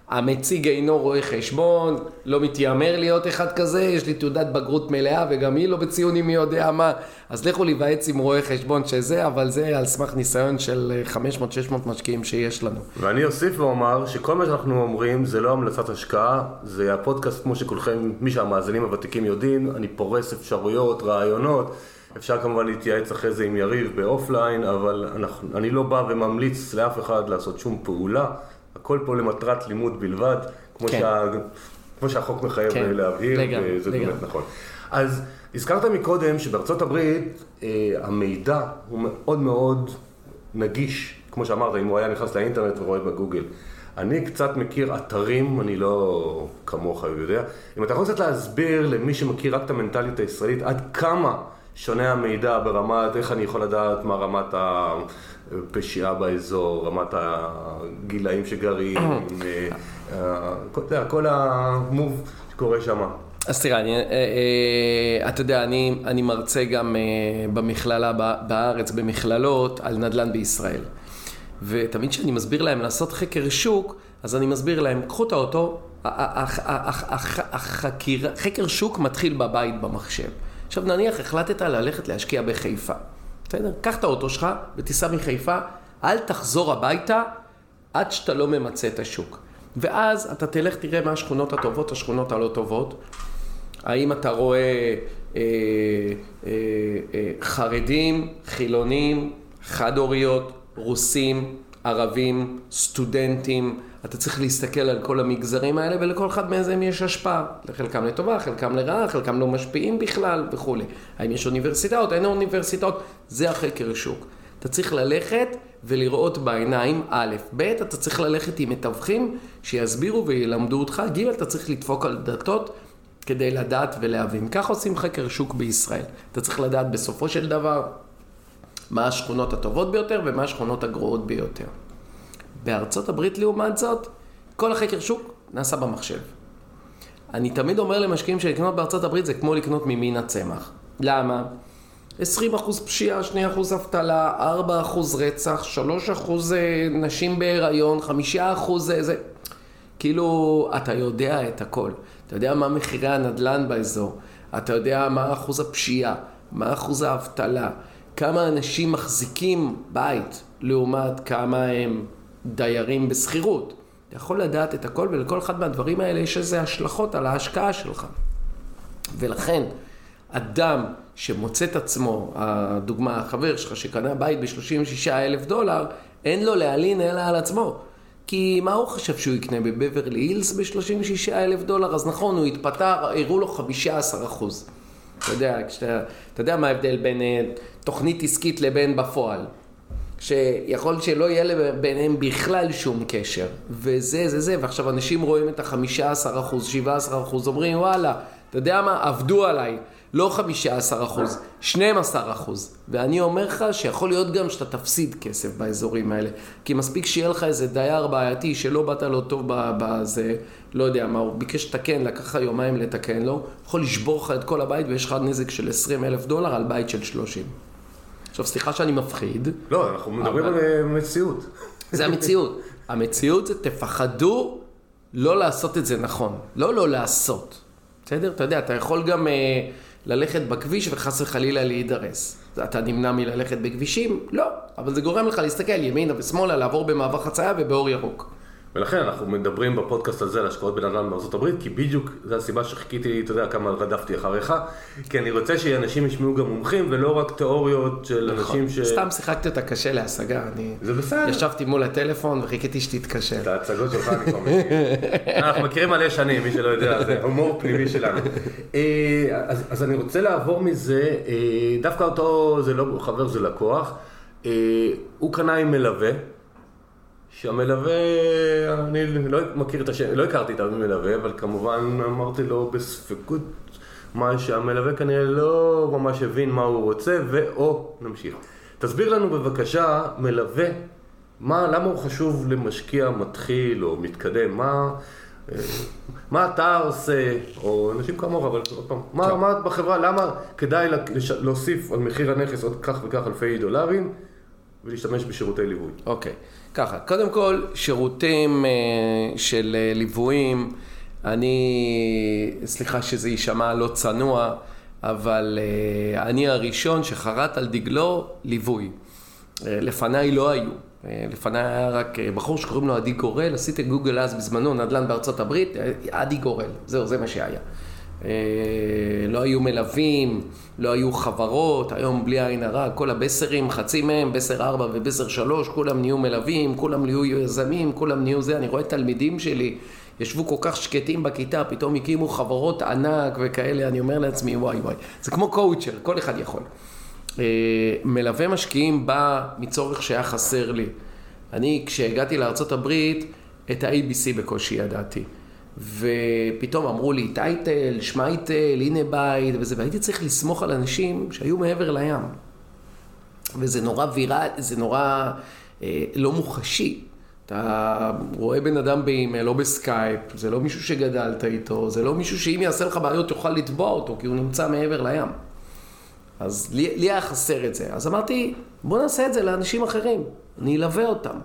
המציג אינו רואה חשבון, לא מתיימר להיות אחד כזה, יש לי תעודת בגרות מלאה וגם היא לא בציונים מי יודע מה, אז לכו להיוועץ עם רואה חשבון שזה, אבל זה על סמך ניסיון של 500-600 משקיעים שיש לנו. ואני אוסיף ואומר שכל מה שאנחנו אומרים זה לא המלצת השקעה, זה הפודקאסט כמו שכולכם, מי שהמאזינים הוותיקים יודעים, אני פורס אפשרויות, רעיונות. אפשר כמובן להתייעץ אחרי זה עם יריב באופליין, אבל אנחנו, אני לא בא וממליץ לאף אחד לעשות שום פעולה. הכל פה למטרת לימוד בלבד, כמו, כן. שה... כמו שהחוק מחייב כן. להבהיר, לגמרי, וזה לגמרי. באמת נכון. אז הזכרת מקודם שבארצות הברית אה, המידע הוא מאוד מאוד נגיש, כמו שאמרת, אם הוא היה נכנס לאינטרנט ורואה בגוגל. אני קצת מכיר אתרים, אני לא כמוך יודע. אם אתה יכול קצת להסביר למי שמכיר רק את המנטליות הישראלית, עד כמה שונה המידע ברמת איך אני יכול לדעת מה רמת הפשיעה באזור, רמת הגילאים שגרים, אה, כל המוב, קורה שם? אז תראה, אני, אה, אה, אתה יודע, אני, אני מרצה גם במכללה בארץ, במכללות, על נדל"ן בישראל. ותמיד כשאני מסביר להם לעשות חקר שוק, אז אני מסביר להם, קחו את האוטו, חקר שוק מתחיל בבית במחשב. עכשיו נניח החלטת ללכת להשקיע בחיפה. בסדר? קח את האוטו שלך ותיסע מחיפה, אל תחזור הביתה עד שאתה לא ממצה את השוק. ואז אתה תלך, תראה מה השכונות הטובות, השכונות הלא טובות. האם אתה רואה אה, אה, אה, חרדים, חילונים, חד-הוריות, רוסים, ערבים, סטודנטים, אתה צריך להסתכל על כל המגזרים האלה ולכל אחד מהם יש השפעה. לחלקם לטובה, חלקם לרעה, חלקם לא משפיעים בכלל וכולי. האם יש אוניברסיטאות, אין אוניברסיטאות, זה החקר שוק. אתה צריך ללכת ולראות בעיניים, א', ב', אתה צריך ללכת עם מתווכים שיסבירו וילמדו אותך, ג', אתה צריך לדפוק על דלתות כדי לדעת ולהבין. כך עושים חקר שוק בישראל. אתה צריך לדעת בסופו של דבר מה השכונות הטובות ביותר ומה השכונות הגרועות ביותר. בארצות הברית לעומת זאת, כל החקר שוק נעשה במחשב. אני תמיד אומר למשקיעים שלקנות בארצות הברית זה כמו לקנות ממין הצמח. למה? 20% פשיעה, 2% אבטלה, 4% רצח, 3% אה, נשים בהיריון, 5% זה... זה... כאילו, אתה יודע את הכל. אתה יודע מה מחירי הנדל"ן באזור, אתה יודע מה אחוז הפשיעה, מה אחוז האבטלה, כמה אנשים מחזיקים בית לעומת כמה הם דיירים בשכירות. אתה יכול לדעת את הכל, ולכל אחד מהדברים האלה יש איזה השלכות על ההשקעה שלך. ולכן, אדם שמוצא את עצמו, הדוגמה, החבר שלך שקנה בית ב-36 אלף דולר, אין לו להלין אלא על עצמו. כי מה הוא חשב שהוא יקנה בבברלי הילס ב-36 אלף דולר? אז נכון, הוא התפטר, הראו לו 15 אחוז. אתה יודע, כשאתה, אתה יודע מה ההבדל בין אה, תוכנית עסקית לבין בפועל. שיכול שלא יהיה ביניהם בכלל שום קשר. וזה, זה, זה, ועכשיו אנשים רואים את ה-15 אחוז, 17 אחוז, אומרים וואלה, אתה יודע מה, עבדו עליי. לא 15 אחוז, 12 אחוז. ואני אומר לך שיכול להיות גם שאתה תפסיד כסף באזורים האלה. כי מספיק שיהיה לך איזה דייר בעייתי שלא באת לו טוב בזה, לא יודע מה, הוא ביקש לתקן, לקח לך יומיים לתקן לו, יכול לשבור לך את כל הבית ויש לך נזק של 20 אלף דולר על בית של 30. עכשיו, סליחה שאני מפחיד. לא, אנחנו מדברים אבל... על אה, מציאות. זה המציאות. המציאות זה תפחדו לא לעשות את זה נכון. לא לא לעשות. בסדר? אתה יודע, אתה יכול גם... Uh, ללכת בכביש וחס וחלילה להידרס. אתה נמנע מללכת בכבישים? לא, אבל זה גורם לך להסתכל ימינה ושמאלה, לעבור במעבר חצייה ובאור ירוק. ולכן אנחנו מדברים בפודקאסט הזה על השקעות בנדל"ן בארצות הברית, כי בדיוק זו הסיבה שחיכיתי, אתה יודע, כמה רדפתי אחריך, כי אני רוצה שאנשים ישמעו גם מומחים, ולא רק תיאוריות של נכון. אנשים ש... סתם שיחקתי אותה קשה להשגה, אני... זה בסדר. ישבתי מול הטלפון וחיכיתי שתתקשר. את ההצגות שלך אני כבר מכיר. אנחנו מכירים מלא שנים, מי שלא יודע, זה הומור פנימי שלנו. אה, אז, אז אני רוצה לעבור מזה, אה, דווקא אותו, זה לא חבר, זה לקוח, אה, הוא קנה עם מלווה. שהמלווה, אני לא מכיר את השם, לא הכרתי את המלווה, אבל כמובן אמרתי לו בספקות מה שהמלווה כנראה לא ממש הבין מה הוא רוצה, ואו, נמשיך. תסביר לנו בבקשה, מלווה, מה, למה הוא חשוב למשקיע מתחיל או מתקדם, מה, אה, מה אתה עושה, או אנשים כמוך, אבל עוד פעם, מה, מה בחברה, למה כדאי להוסיף על מחיר הנכס עוד כך וכך אלפי דולרים ולהשתמש בשירותי ליווי? אוקיי. Okay. ככה, קודם כל, שירותים אה, של אה, ליוויים, אני, סליחה שזה יישמע לא צנוע, אבל אה, אני הראשון שחרט על דגלו ליווי. לפניי לא היו. לפניי היה רק בחור שקוראים לו עדי גורל, עשיתי גוגל אז בזמנו, נדל"ן בארצות הברית, עדי גורל, זהו, זה מה שהיה. אה, לא היו מלווים, לא היו חברות, היום בלי עין הרע, כל הבסרים, חצי מהם, בסר 4 ובסר 3, כולם נהיו מלווים, כולם נהיו יזמים, כולם נהיו זה, אני רואה תלמידים שלי, ישבו כל כך שקטים בכיתה, פתאום הקימו חברות ענק וכאלה, אני אומר לעצמי, וואי וואי, זה כמו קואוצ'ר, כל אחד יכול. אה, מלווה משקיעים בא מצורך שהיה חסר לי. אני, כשהגעתי לארה"ב, את ה-ABC בקושי ידעתי. ופתאום אמרו לי טייטל, שמייטל, הנה בית וזה, והייתי צריך לסמוך על אנשים שהיו מעבר לים. וזה נורא ויראלי, זה נורא אה, לא מוחשי. אתה רואה בן אדם באימייל או בסקייפ, זה לא מישהו שגדלת איתו, זה לא מישהו שאם יעשה לך בעיות תוכל לתבוע אותו, כי הוא נמצא מעבר לים. אז לי, לי היה חסר את זה. אז אמרתי, בוא נעשה את זה לאנשים אחרים, אני אלווה אותם.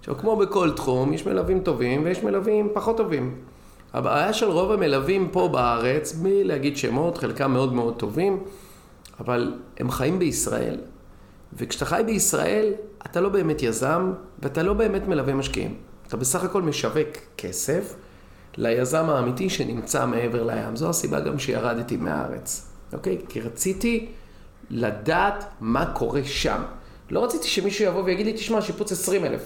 עכשיו, כמו בכל תחום, יש מלווים טובים ויש מלווים פחות טובים. הבעיה של רוב המלווים פה בארץ, בלי להגיד שמות, חלקם מאוד מאוד טובים, אבל הם חיים בישראל. וכשאתה חי בישראל, אתה לא באמת יזם ואתה לא באמת מלווה משקיעים. אתה בסך הכל משווק כסף ליזם האמיתי שנמצא מעבר לים. זו הסיבה גם שירדתי מהארץ, אוקיי? כי רציתי לדעת מה קורה שם. לא רציתי שמישהו יבוא ויגיד לי, תשמע, שיפוץ 20 אלף.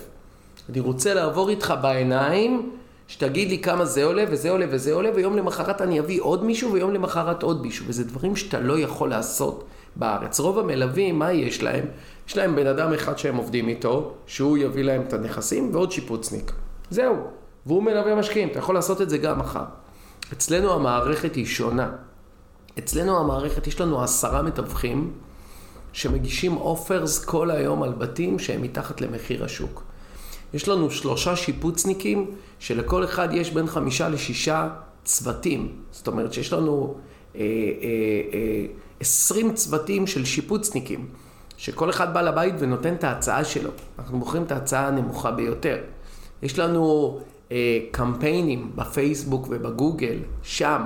אני רוצה לעבור איתך בעיניים, שתגיד לי כמה זה עולה וזה עולה וזה עולה, ויום למחרת אני אביא עוד מישהו ויום למחרת עוד מישהו. וזה דברים שאתה לא יכול לעשות בארץ. רוב המלווים, מה יש להם? יש להם בן אדם אחד שהם עובדים איתו, שהוא יביא להם את הנכסים, ועוד שיפוצניק. זהו. והוא מלווה משקיעים, אתה יכול לעשות את זה גם מחר. אצלנו המערכת היא שונה. אצלנו המערכת, יש לנו עשרה מתווכים שמגישים אופרס כל היום על בתים שהם מתחת למחיר השוק. יש לנו שלושה שיפוצניקים שלכל אחד יש בין חמישה לשישה צוותים. זאת אומרת שיש לנו אה, אה, אה, עשרים צוותים של שיפוצניקים, שכל אחד בא לבית ונותן את ההצעה שלו. אנחנו מוכרים את ההצעה הנמוכה ביותר. יש לנו אה, קמפיינים בפייסבוק ובגוגל, שם,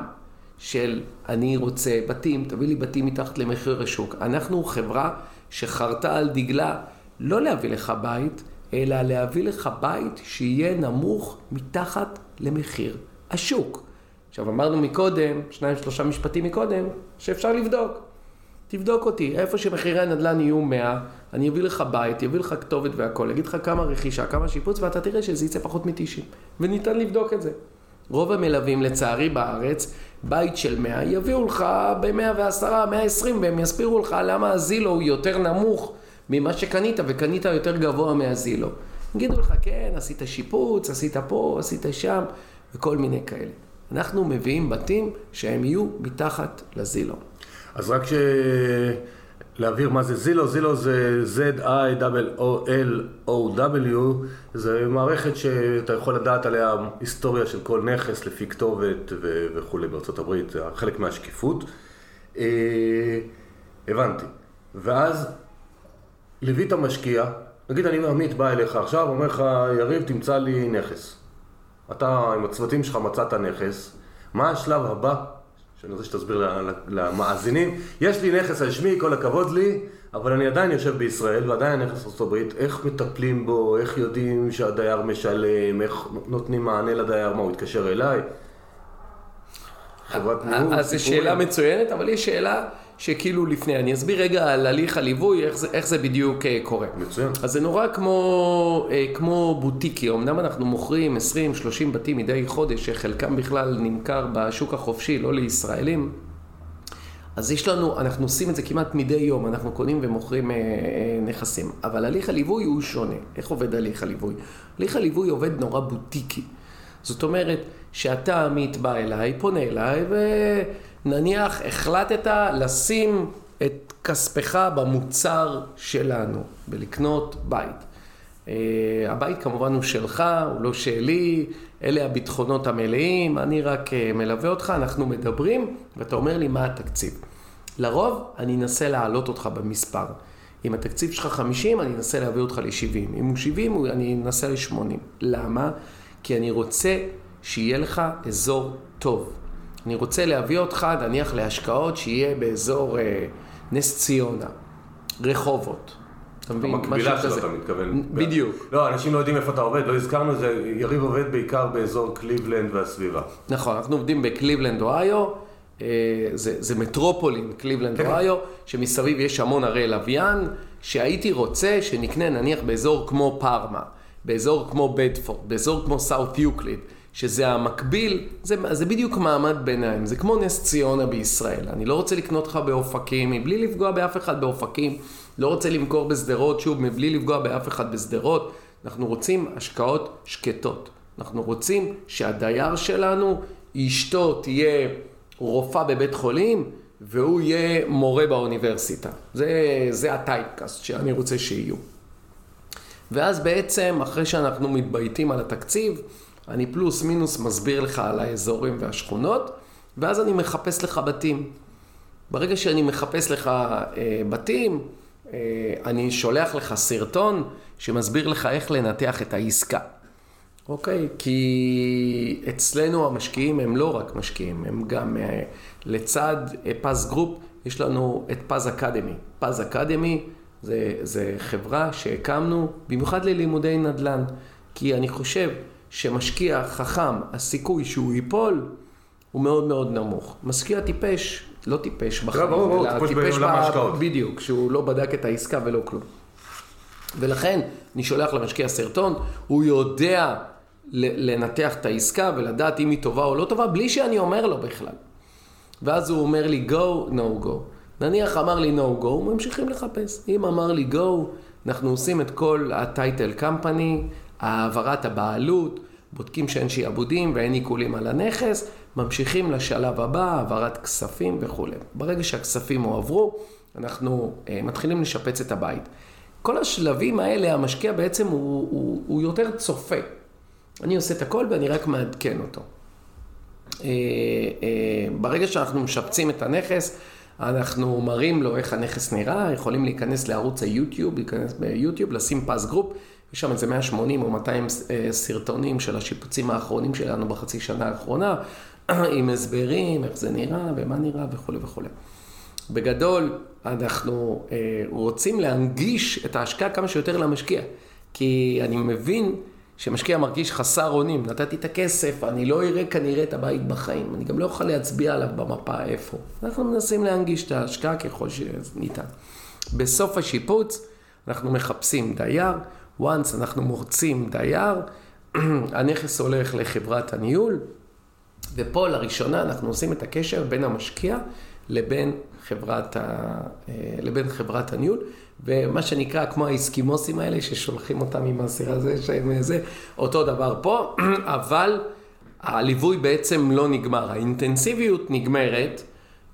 של אני רוצה בתים, תביא לי בתים מתחת למחיר השוק. אנחנו חברה שחרתה על דגלה לא להביא לך בית, אלא להביא לך בית שיהיה נמוך מתחת למחיר השוק. עכשיו אמרנו מקודם, שניים שלושה משפטים מקודם, שאפשר לבדוק. תבדוק אותי, איפה שמחירי הנדל"ן יהיו 100, אני אביא לך בית, אביא לך כתובת והכל, אגיד לך כמה רכישה, כמה שיפוץ, ואתה תראה שזה יצא פחות מ-90. וניתן לבדוק את זה. רוב המלווים, לצערי בארץ, בית של 100, יביאו לך ב-110, 120, והם יסבירו לך למה הזילו הוא יותר נמוך ממה שקנית, וקנית יותר גבוה מהזילו. יגידו לך, כן, עשית שיפוץ, עשית פה, עשית שם, וכל מיני כאלה. אנחנו מביאים בתים שהם יהיו מתחת לזילו. אז רק ש... להבהיר מה זה זילו, זילו זה Z-I-O-L-O-W, זה מערכת שאתה יכול לדעת עליה היסטוריה של כל נכס לפי כתובת ו- וכולי בארצות הברית, חלק מהשקיפות. אה, הבנתי. ואז ליווית משקיע, נגיד אני עמית בא אליך עכשיו, אומר לך, יריב תמצא לי נכס. אתה עם הצוותים שלך מצאת נכס, מה השלב הבא שאני רוצה שתסביר למאזינים. יש לי נכס על שמי, כל הכבוד לי, אבל אני עדיין יושב בישראל ועדיין נכס ארצות הברית. איך מטפלים בו, איך יודעים שהדייר משלם, איך נותנים מענה לדייר, מה, הוא יתקשר אליי? חברת ניהול, אז זו שאלה מצוינת, אבל יש שאלה שכאילו לפני, אני אסביר רגע על הליך הליווי, איך זה, איך זה בדיוק אה, קורה. מצוין. אז זה נורא כמו, אה, כמו בוטיקי, אמנם אנחנו מוכרים 20-30 בתים מדי חודש, שחלקם בכלל נמכר בשוק החופשי, לא לישראלים. אז יש לנו, אנחנו עושים את זה כמעט מדי יום, אנחנו קונים ומוכרים אה, אה, נכסים. אבל הליך הליווי הוא שונה. איך עובד הליך הליווי? הליך הליווי עובד נורא בוטיקי. זאת אומרת, שאתה עמית בא אליי, פונה אליי, ונניח החלטת לשים את כספך במוצר שלנו, בלקנות בית. Uh, הבית כמובן הוא שלך, הוא לא שלי, אלה הביטחונות המלאים, אני רק uh, מלווה אותך, אנחנו מדברים, ואתה אומר לי מה התקציב. לרוב אני אנסה להעלות אותך במספר. אם התקציב שלך 50, אני אנסה להביא אותך ל-70. אם הוא 70, אני אנסה ל-80. למה? כי אני רוצה שיהיה לך אזור טוב. אני רוצה להביא אותך, נניח, להשקעות שיהיה באזור אה, נס ציונה, רחובות. אתה מבין? המקבילה שלו אתה מתכוון. בדיוק. לא, אנשים לא יודעים איפה אתה עובד, לא הזכרנו את זה, יריב עובד בעיקר באזור קליבלנד והסביבה. נכון, אנחנו עובדים בקליבלנד, אוהיו, אה, זה, זה מטרופולין, קליבלנד, כן. אוהיו, שמסביב יש המון ערי לוויין, שהייתי רוצה שנקנה נניח באזור כמו פרמה. באזור כמו בדפורד, באזור כמו סאוט יוקליד, שזה המקביל, זה, זה בדיוק מעמד ביניים, זה כמו נס ציונה בישראל. אני לא רוצה לקנות לך באופקים, מבלי לפגוע באף אחד באופקים, לא רוצה למכור בשדרות, שוב, מבלי לפגוע באף אחד בשדרות. אנחנו רוצים השקעות שקטות. אנחנו רוצים שהדייר שלנו, אשתו תהיה רופאה בבית חולים, והוא יהיה מורה באוניברסיטה. זה, זה הטייפקאסט שאני רוצה שיהיו. ואז בעצם, אחרי שאנחנו מתבייתים על התקציב, אני פלוס מינוס מסביר לך על האזורים והשכונות, ואז אני מחפש לך בתים. ברגע שאני מחפש לך אה, בתים, אה, אני שולח לך סרטון שמסביר לך איך לנתח את העסקה. אוקיי? כי אצלנו המשקיעים הם לא רק משקיעים, הם גם אה, לצד אה, פז גרופ, יש לנו את פז אקדמי. פז אקדמי זה, זה חברה שהקמנו במיוחד ללימודי נדל"ן, כי אני חושב שמשקיע חכם, הסיכוי שהוא ייפול הוא מאוד מאוד נמוך. משקיע טיפש, לא טיפש בחיים, ברור, אלא טיפש טיפש בעולם ההשקעות. בדיוק, שהוא לא בדק את העסקה ולא כלום. ולכן אני שולח למשקיע סרטון, הוא יודע לנתח את העסקה ולדעת אם היא טובה או לא טובה, בלי שאני אומר לו בכלל. ואז הוא אומר לי go, no go. נניח אמר לי no go, ממשיכים לחפש. אם אמר לי go, אנחנו עושים את כל הטייטל קמפני, העברת הבעלות, בודקים שאין שיעבודים ואין עיקולים על הנכס, ממשיכים לשלב הבא, העברת כספים וכולי. ברגע שהכספים הועברו, אנחנו uh, מתחילים לשפץ את הבית. כל השלבים האלה, המשקיע בעצם הוא, הוא, הוא יותר צופה. אני עושה את הכל ואני רק מעדכן אותו. אה, אה, ברגע שאנחנו משפצים את הנכס, אנחנו מראים לו איך הנכס נראה, יכולים להיכנס לערוץ היוטיוב, להיכנס ביוטיוב, לשים פז גרופ, יש שם איזה 180 או 200 אה, סרטונים של השיפוצים האחרונים שלנו בחצי שנה האחרונה, עם הסברים, איך זה נראה ומה נראה וכולי וכולי. בגדול, אנחנו אה, רוצים להנגיש את ההשקעה כמה שיותר למשקיע, כי אני מבין שמשקיע מרגיש חסר אונים, נתתי את הכסף, אני לא אראה כנראה את הבית בחיים, אני גם לא יכול להצביע עליו במפה איפה. אנחנו מנסים להנגיש את ההשקעה ככל שניתן. בסוף השיפוץ, אנחנו מחפשים דייר, once אנחנו מוצאים דייר, הנכס הולך לחברת הניהול, ופה לראשונה אנחנו עושים את הקשר בין המשקיע לבין חברת, ה... אה, לבין חברת הניהול, ומה שנקרא כמו האסקימוסים האלה ששולחים אותם עם הסיר הזה, שהם זה, אותו דבר פה, אבל הליווי בעצם לא נגמר, האינטנסיביות נגמרת,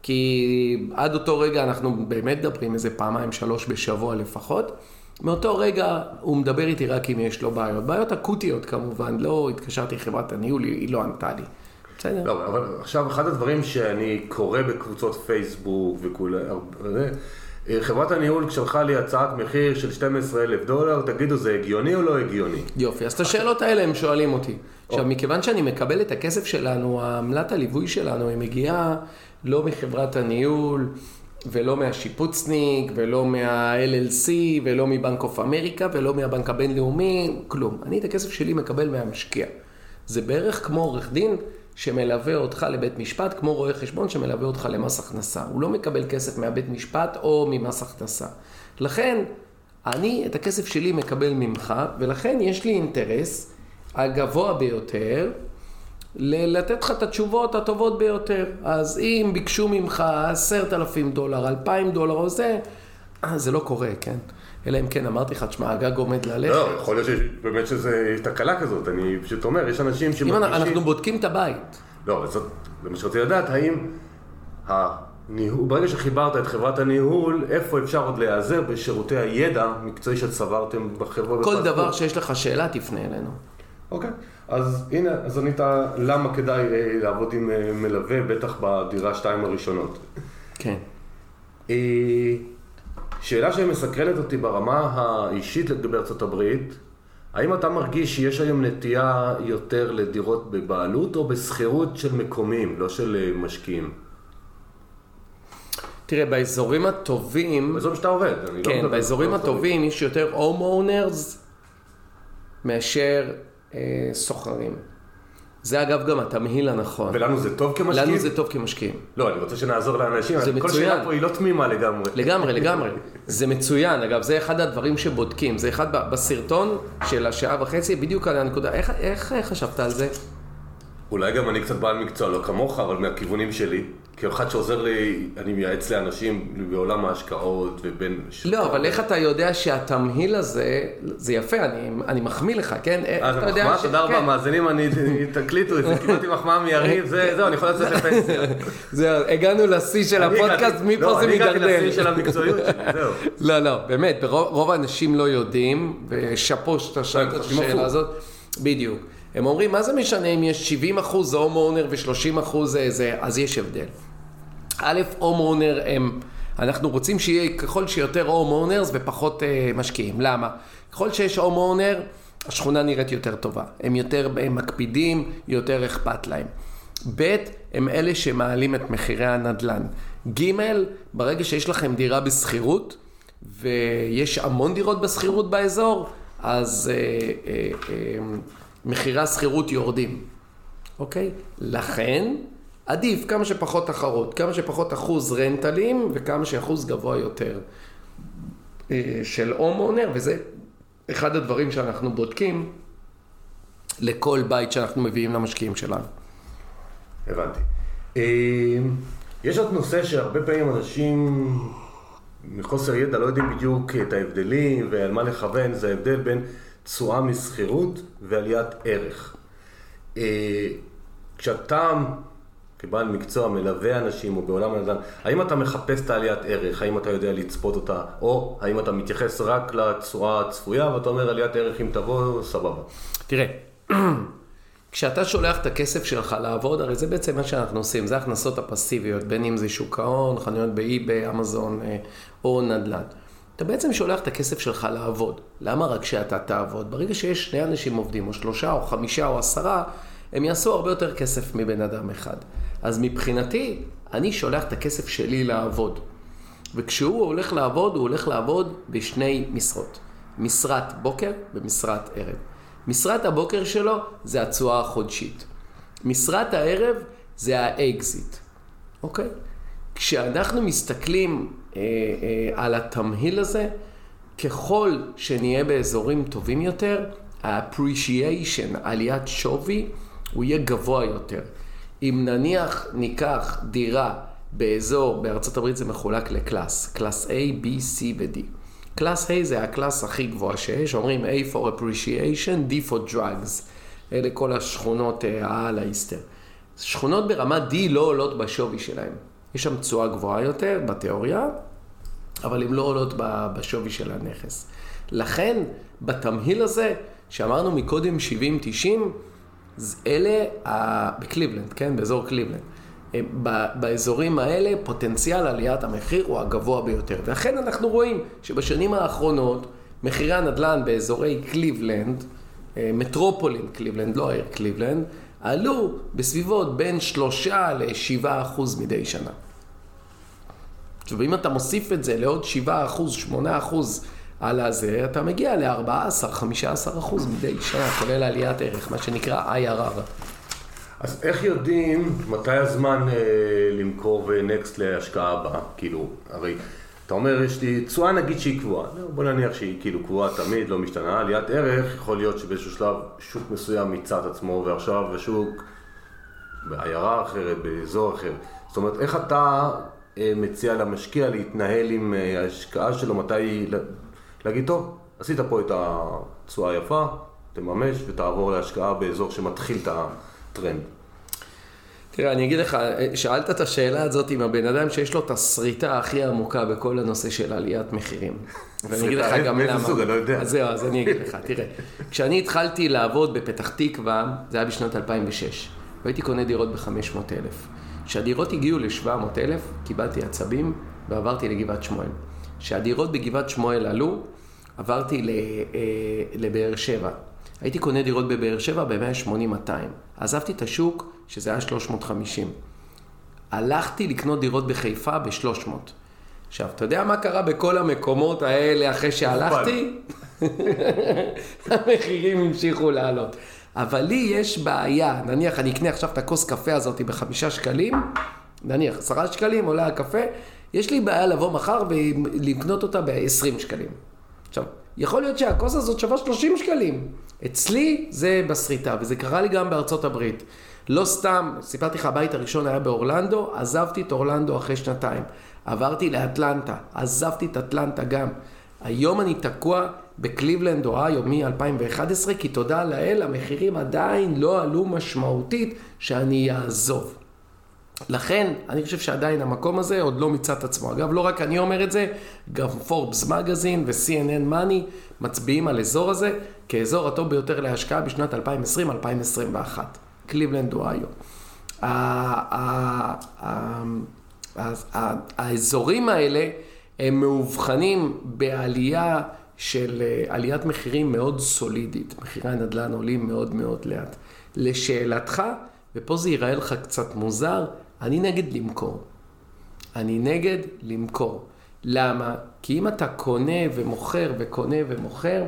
כי עד אותו רגע אנחנו באמת מדברים איזה פעמיים, שלוש בשבוע לפחות. מאותו רגע הוא מדבר איתי רק אם יש לו בעיות. בעיות אקוטיות כמובן, לא התקשרתי לחברת הניהול, היא לא ענתה לי. בסדר. לא, אבל עכשיו אחד הדברים שאני קורא בקבוצות פייסבוק וכולי, חברת הניהול שלחה לי הצעת מחיר של 12 אלף דולר, תגידו זה הגיוני או לא הגיוני? יופי, אז את השאלות האלה הם שואלים אותי. עכשיו, מכיוון שאני מקבל את הכסף שלנו, העמלת הליווי שלנו, היא מגיעה לא מחברת הניהול, ולא מהשיפוצניק, ולא מה-LLC, ולא מבנק אוף אמריקה, ולא מהבנק הבינלאומי, כלום. אני את הכסף שלי מקבל מהמשקיע. זה בערך כמו עורך דין שמלווה אותך לבית משפט, כמו רואה חשבון שמלווה אותך למס הכנסה. הוא לא מקבל כסף מהבית משפט או ממס הכנסה. לכן, אני את הכסף שלי מקבל ממך, ולכן יש לי אינטרס הגבוה ביותר לתת לך את התשובות הטובות ביותר. אז אם ביקשו ממך עשרת אלפים דולר, אלפיים דולר או זה, אה, זה לא קורה, כן? אלא אם כן אמרתי לך, תשמע, הגג עומד ללכת. לא, יכול להיות שבאמת שזה תקלה כזאת, אני פשוט אומר, יש אנשים אם שמרגישים... אנחנו בודקים את הבית. לא, זאת, זה מה שרציתי לדעת, האם הניהול, ברגע שחיברת את חברת הניהול, איפה אפשר עוד להיעזר בשירותי הידע המקצועי שצברתם בחברה? כל? דבר שיש לך שאלה, תפנה אלינו. אוקיי, אז הנה, אז ענית למה כדאי אה, לעבוד עם אה, מלווה, בטח בדירה שתיים הראשונות. כן. אה, שאלה שמסקרנת אותי ברמה האישית לגבי ארצות הברית, האם אתה מרגיש שיש היום נטייה יותר לדירות בבעלות או בשכירות של מקומיים, לא של אה, משקיעים? תראה, באזורים הטובים, באזור שאתה עובד, אני לא כן, מדבר באזורים על ארצות הברית. הטובים יש יותר homeowners מאשר אה, סוחרים. זה אגב גם התמהיל הנכון. ולנו זה טוב כמשקיעים? לנו זה טוב כמשקיעים. לא, אני רוצה שנעזור לאנשים, זה כל מצוין. שאלה פה היא לא תמימה לגמרי. לגמרי, לגמרי. זה מצוין. אגב, זה אחד הדברים שבודקים. זה אחד בסרטון של השעה וחצי, בדיוק על הנקודה. איך, איך חשבת על זה? אולי גם אני קצת בעל מקצוע, לא כמוך, אבל מהכיוונים שלי. כאחד שעוזר לי, אני מייעץ לאנשים בעולם ההשקעות ובין... לא, אבל איך אתה יודע שהתמהיל הזה, זה יפה, אני, אני מחמיא לך, כן? אז אה, מחמאה, תודה רבה, כן. מאזינים, אני, תקליטו את זה, קיבלתי מחמאה מיריב, זהו, אני יכול לצאת לפנסיה. זהו, הגענו לשיא של הפודקאסט, מפה לא, זה מידרדר. לא, אני הגעתי לשיא של המקצועיות שלי, זהו. לא, לא, באמת, רוב האנשים לא יודעים, ושאפו שאתה שואל את השאלה הזאת. בדיוק. הם אומרים, מה זה משנה אם יש 70 אחוז הום אונר ו-30 אחוז זה, אז יש הבדל. א', הום אונר הם, אנחנו רוצים שיהיה ככל שיותר הום אונרס ופחות uh, משקיעים. למה? ככל שיש הום אונר, השכונה נראית יותר טובה. הם יותר הם מקפידים, יותר אכפת להם. ב', הם אלה שמעלים את מחירי הנדל"ן. ג', ברגע שיש לכם דירה בשכירות, ויש המון דירות בשכירות באזור, אז uh, uh, uh, מחירי השכירות יורדים, אוקיי? לכן עדיף כמה שפחות תחרות, כמה שפחות אחוז רנטלים וכמה שאחוז גבוה יותר אה, של הום אונר, וזה אחד הדברים שאנחנו בודקים לכל בית שאנחנו מביאים למשקיעים שלנו. הבנתי. אה, יש עוד נושא שהרבה פעמים אנשים מחוסר ידע לא יודעים בדיוק את ההבדלים ועל מה לכוון, זה ההבדל בין תשואה משכירות ועליית ערך. אה, כשאתה כבעל מקצוע מלווה אנשים או בעולם הנדל"ן, האם אתה מחפש את העליית ערך, האם אתה יודע לצפות אותה, או האם אתה מתייחס רק לתשואה הצפויה ואתה אומר עליית ערך אם תבוא, סבבה. תראה, כשאתה שולח את הכסף שלך לעבוד, הרי זה בעצם מה שאנחנו עושים, זה ההכנסות הפסיביות, בין אם זה שוק ההון, חנויות באי-ביי, אמזון אה, או נדל"ן. אתה בעצם שולח את הכסף שלך לעבוד. למה רק שאתה תעבוד? ברגע שיש שני אנשים עובדים, או שלושה, או חמישה, או עשרה, הם יעשו הרבה יותר כסף מבן אדם אחד. אז מבחינתי, אני שולח את הכסף שלי לעבוד. וכשהוא הולך לעבוד, הוא הולך לעבוד בשני משרות. משרת בוקר ומשרת ערב. משרת הבוקר שלו זה התשואה החודשית. משרת הערב זה האקזיט, אוקיי? כשאנחנו מסתכלים אה, אה, על התמהיל הזה, ככל שנהיה באזורים טובים יותר, ה-appreciation, עליית שווי, הוא יהיה גבוה יותר. אם נניח ניקח דירה באזור, בארצות הברית זה מחולק ל class, class A, B, C ו-D. class A זה ה class הכי גבוה שיש, אומרים A for appreciation, D for drugs. אלה כל השכונות העל אה, ה east. שכונות ברמה D לא עולות בשווי שלהן. יש שם תשואה גבוהה יותר בתיאוריה, אבל הן לא עולות בשווי של הנכס. לכן, בתמהיל הזה, שאמרנו מקודם 70-90, אלה, בקליבלנד, כן? באזור קליבלנד. באזורים האלה פוטנציאל עליית המחיר הוא הגבוה ביותר. ואכן אנחנו רואים שבשנים האחרונות מחירי הנדל"ן באזורי קליבלנד, אה, מטרופולין קליבלנד, לא העיר קליבלנד, עלו בסביבות בין שלושה לשבעה אחוז מדי שנה. עכשיו, אם אתה מוסיף את זה לעוד שבעה אחוז, שמונה אחוז על הזה, אתה מגיע ל-14-15 אחוז מדי שנה, כולל עליית ערך, מה שנקרא IRR. אז איך יודעים מתי הזמן אה, למכור ונקסט להשקעה הבאה? כאילו, הרי אתה אומר, יש לי תשואה נגיד שהיא קבועה. בוא נניח שהיא כאילו קבועה תמיד, לא משתנה. עליית ערך, יכול להיות שבאיזשהו שלב שוק מסוים מיצה את עצמו, ועכשיו השוק בעיירה אחרת, באזור אחר. זאת אומרת, איך אתה אה, מציע למשקיע להתנהל עם אה, ההשקעה שלו, מתי להגיד, טוב, עשית פה את התשואה היפה, תממש ותעבור להשקעה באזור שמתחיל את הטרנד. תראה, אני אגיד לך, שאלת את השאלה הזאת עם הבן אדם שיש לו את הסריטה הכי עמוקה בכל הנושא של עליית מחירים. ואני אגיד לך גם למה. סוג, אני לא יודע. אז זהו, אז אני אגיד לך, תראה. כשאני התחלתי לעבוד בפתח תקווה, זה היה בשנת 2006, והייתי קונה דירות ב-500,000. כשהדירות הגיעו ל-700,000, קיבלתי עצבים ועברתי לגבעת שמואל. כשהדירות בגבעת שמואל עלו, עברתי אה, לבאר שבע. הייתי קונה דירות בבאר שבע ב-180-200. עזבתי את השוק, שזה היה 350. הלכתי לקנות דירות בחיפה ב-300. עכשיו, אתה יודע מה קרה בכל המקומות האלה אחרי שהלכתי? המחירים המשיכו לעלות. אבל לי יש בעיה, נניח אני אקנה עכשיו את הכוס קפה הזאת בחמישה שקלים, נניח עשרה שקלים עולה הקפה, יש לי בעיה לבוא מחר ולקנות אותה ב-20 שקלים. עכשיו, יכול להיות שהכוס הזאת שווה 30 שקלים. אצלי זה בסריטה, וזה קרה לי גם בארצות הברית. לא סתם, סיפרתי לך, הבית הראשון היה באורלנדו, עזבתי את אורלנדו אחרי שנתיים. עברתי לאטלנטה, עזבתי את אטלנטה גם. היום אני תקוע בקליבלנד, אוהיו, מ-2011, כי תודה לאל, המחירים עדיין לא עלו משמעותית שאני אעזוב. לכן, אני חושב שעדיין המקום הזה עוד לא מיצה את עצמו. אגב, לא רק אני אומר את זה, גם פורבס מגזין ו-CNN מאני מצביעים על אזור הזה כאזור הטוב ביותר להשקעה בשנת 2020-2021. קליבלנד, אוהיו. האזורים האלה הם מאובחנים בעלייה של אה, עליית מחירים מאוד סולידית. מחירי הנדל"ן עולים מאוד מאוד לאט. לשאלתך, ופה זה ייראה לך קצת מוזר, אני נגד למכור. אני נגד למכור. למה? כי אם אתה קונה ומוכר וקונה ומוכר,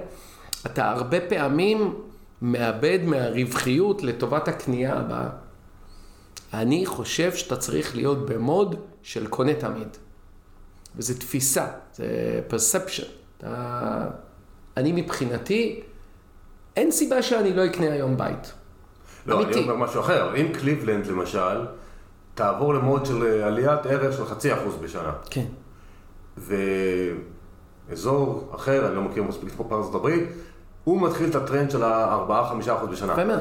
אתה הרבה פעמים מאבד מהרווחיות לטובת הקנייה הבאה. אני חושב שאתה צריך להיות במוד של קונה תמיד. וזו תפיסה, זה perception. אתה... אני מבחינתי, אין סיבה שאני לא אקנה היום בית. לא, אמיתי. אני אומר משהו אחר. אם קליבלנד למשל, תעבור למוד של אה, עליית ערך של חצי אחוז בשנה. כן. ואזור אחר, אני לא מכיר מספיק כמו בארצות הברית, הוא מתחיל את הטרנד של ה-4-5% בשנה. יפה מאוד.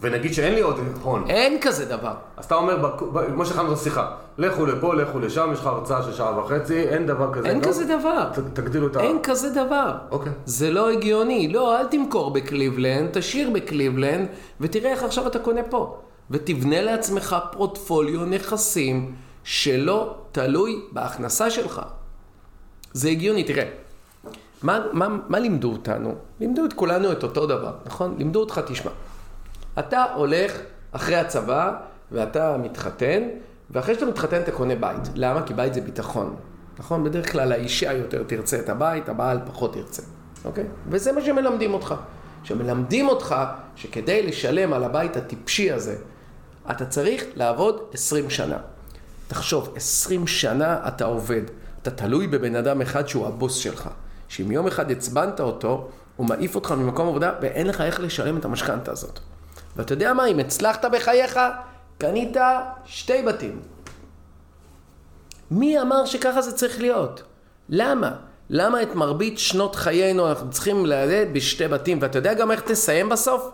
ונגיד שאין לי עוד הון. אין כזה דבר. אז אתה אומר, כמו שהכנו את השיחה, לכו לפה, לכו לשם, יש לך הרצאה של שעה וחצי, אין דבר כזה. אין לא? כזה דבר. ת, תגדילו את ה... אין כזה דבר. אוקיי. זה לא הגיוני. לא, אל תמכור בקליבלנד, תשאיר בקליבלנד, ותראה איך עכשיו אתה קונה פה. ותבנה לעצמך פורטפוליו נכסים שלא תלוי בהכנסה שלך. זה הגיוני, תראה. מה, מה, מה לימדו אותנו? לימדו את כולנו את אותו דבר, נכון? לימדו אותך, תשמע. אתה הולך אחרי הצבא ואתה מתחתן, ואחרי שאתה מתחתן אתה קונה בית. למה? כי בית זה ביטחון. נכון? בדרך כלל האישה יותר תרצה את הבית, הבעל פחות ירצה. אוקיי? וזה מה שמלמדים אותך. שמלמדים אותך שכדי לשלם על הבית הטיפשי הזה, אתה צריך לעבוד 20 שנה. תחשוב, 20 שנה אתה עובד. אתה תלוי בבן אדם אחד שהוא הבוס שלך. שאם יום אחד עצבנת אותו, הוא מעיף אותך ממקום עבודה ואין לך איך לשלם את המשכנתה הזאת. ואתה יודע מה, אם הצלחת בחייך, קנית שתי בתים. מי אמר שככה זה צריך להיות? למה? למה את מרבית שנות חיינו אנחנו צריכים ללדת בשתי בתים? ואתה יודע גם איך תסיים בסוף?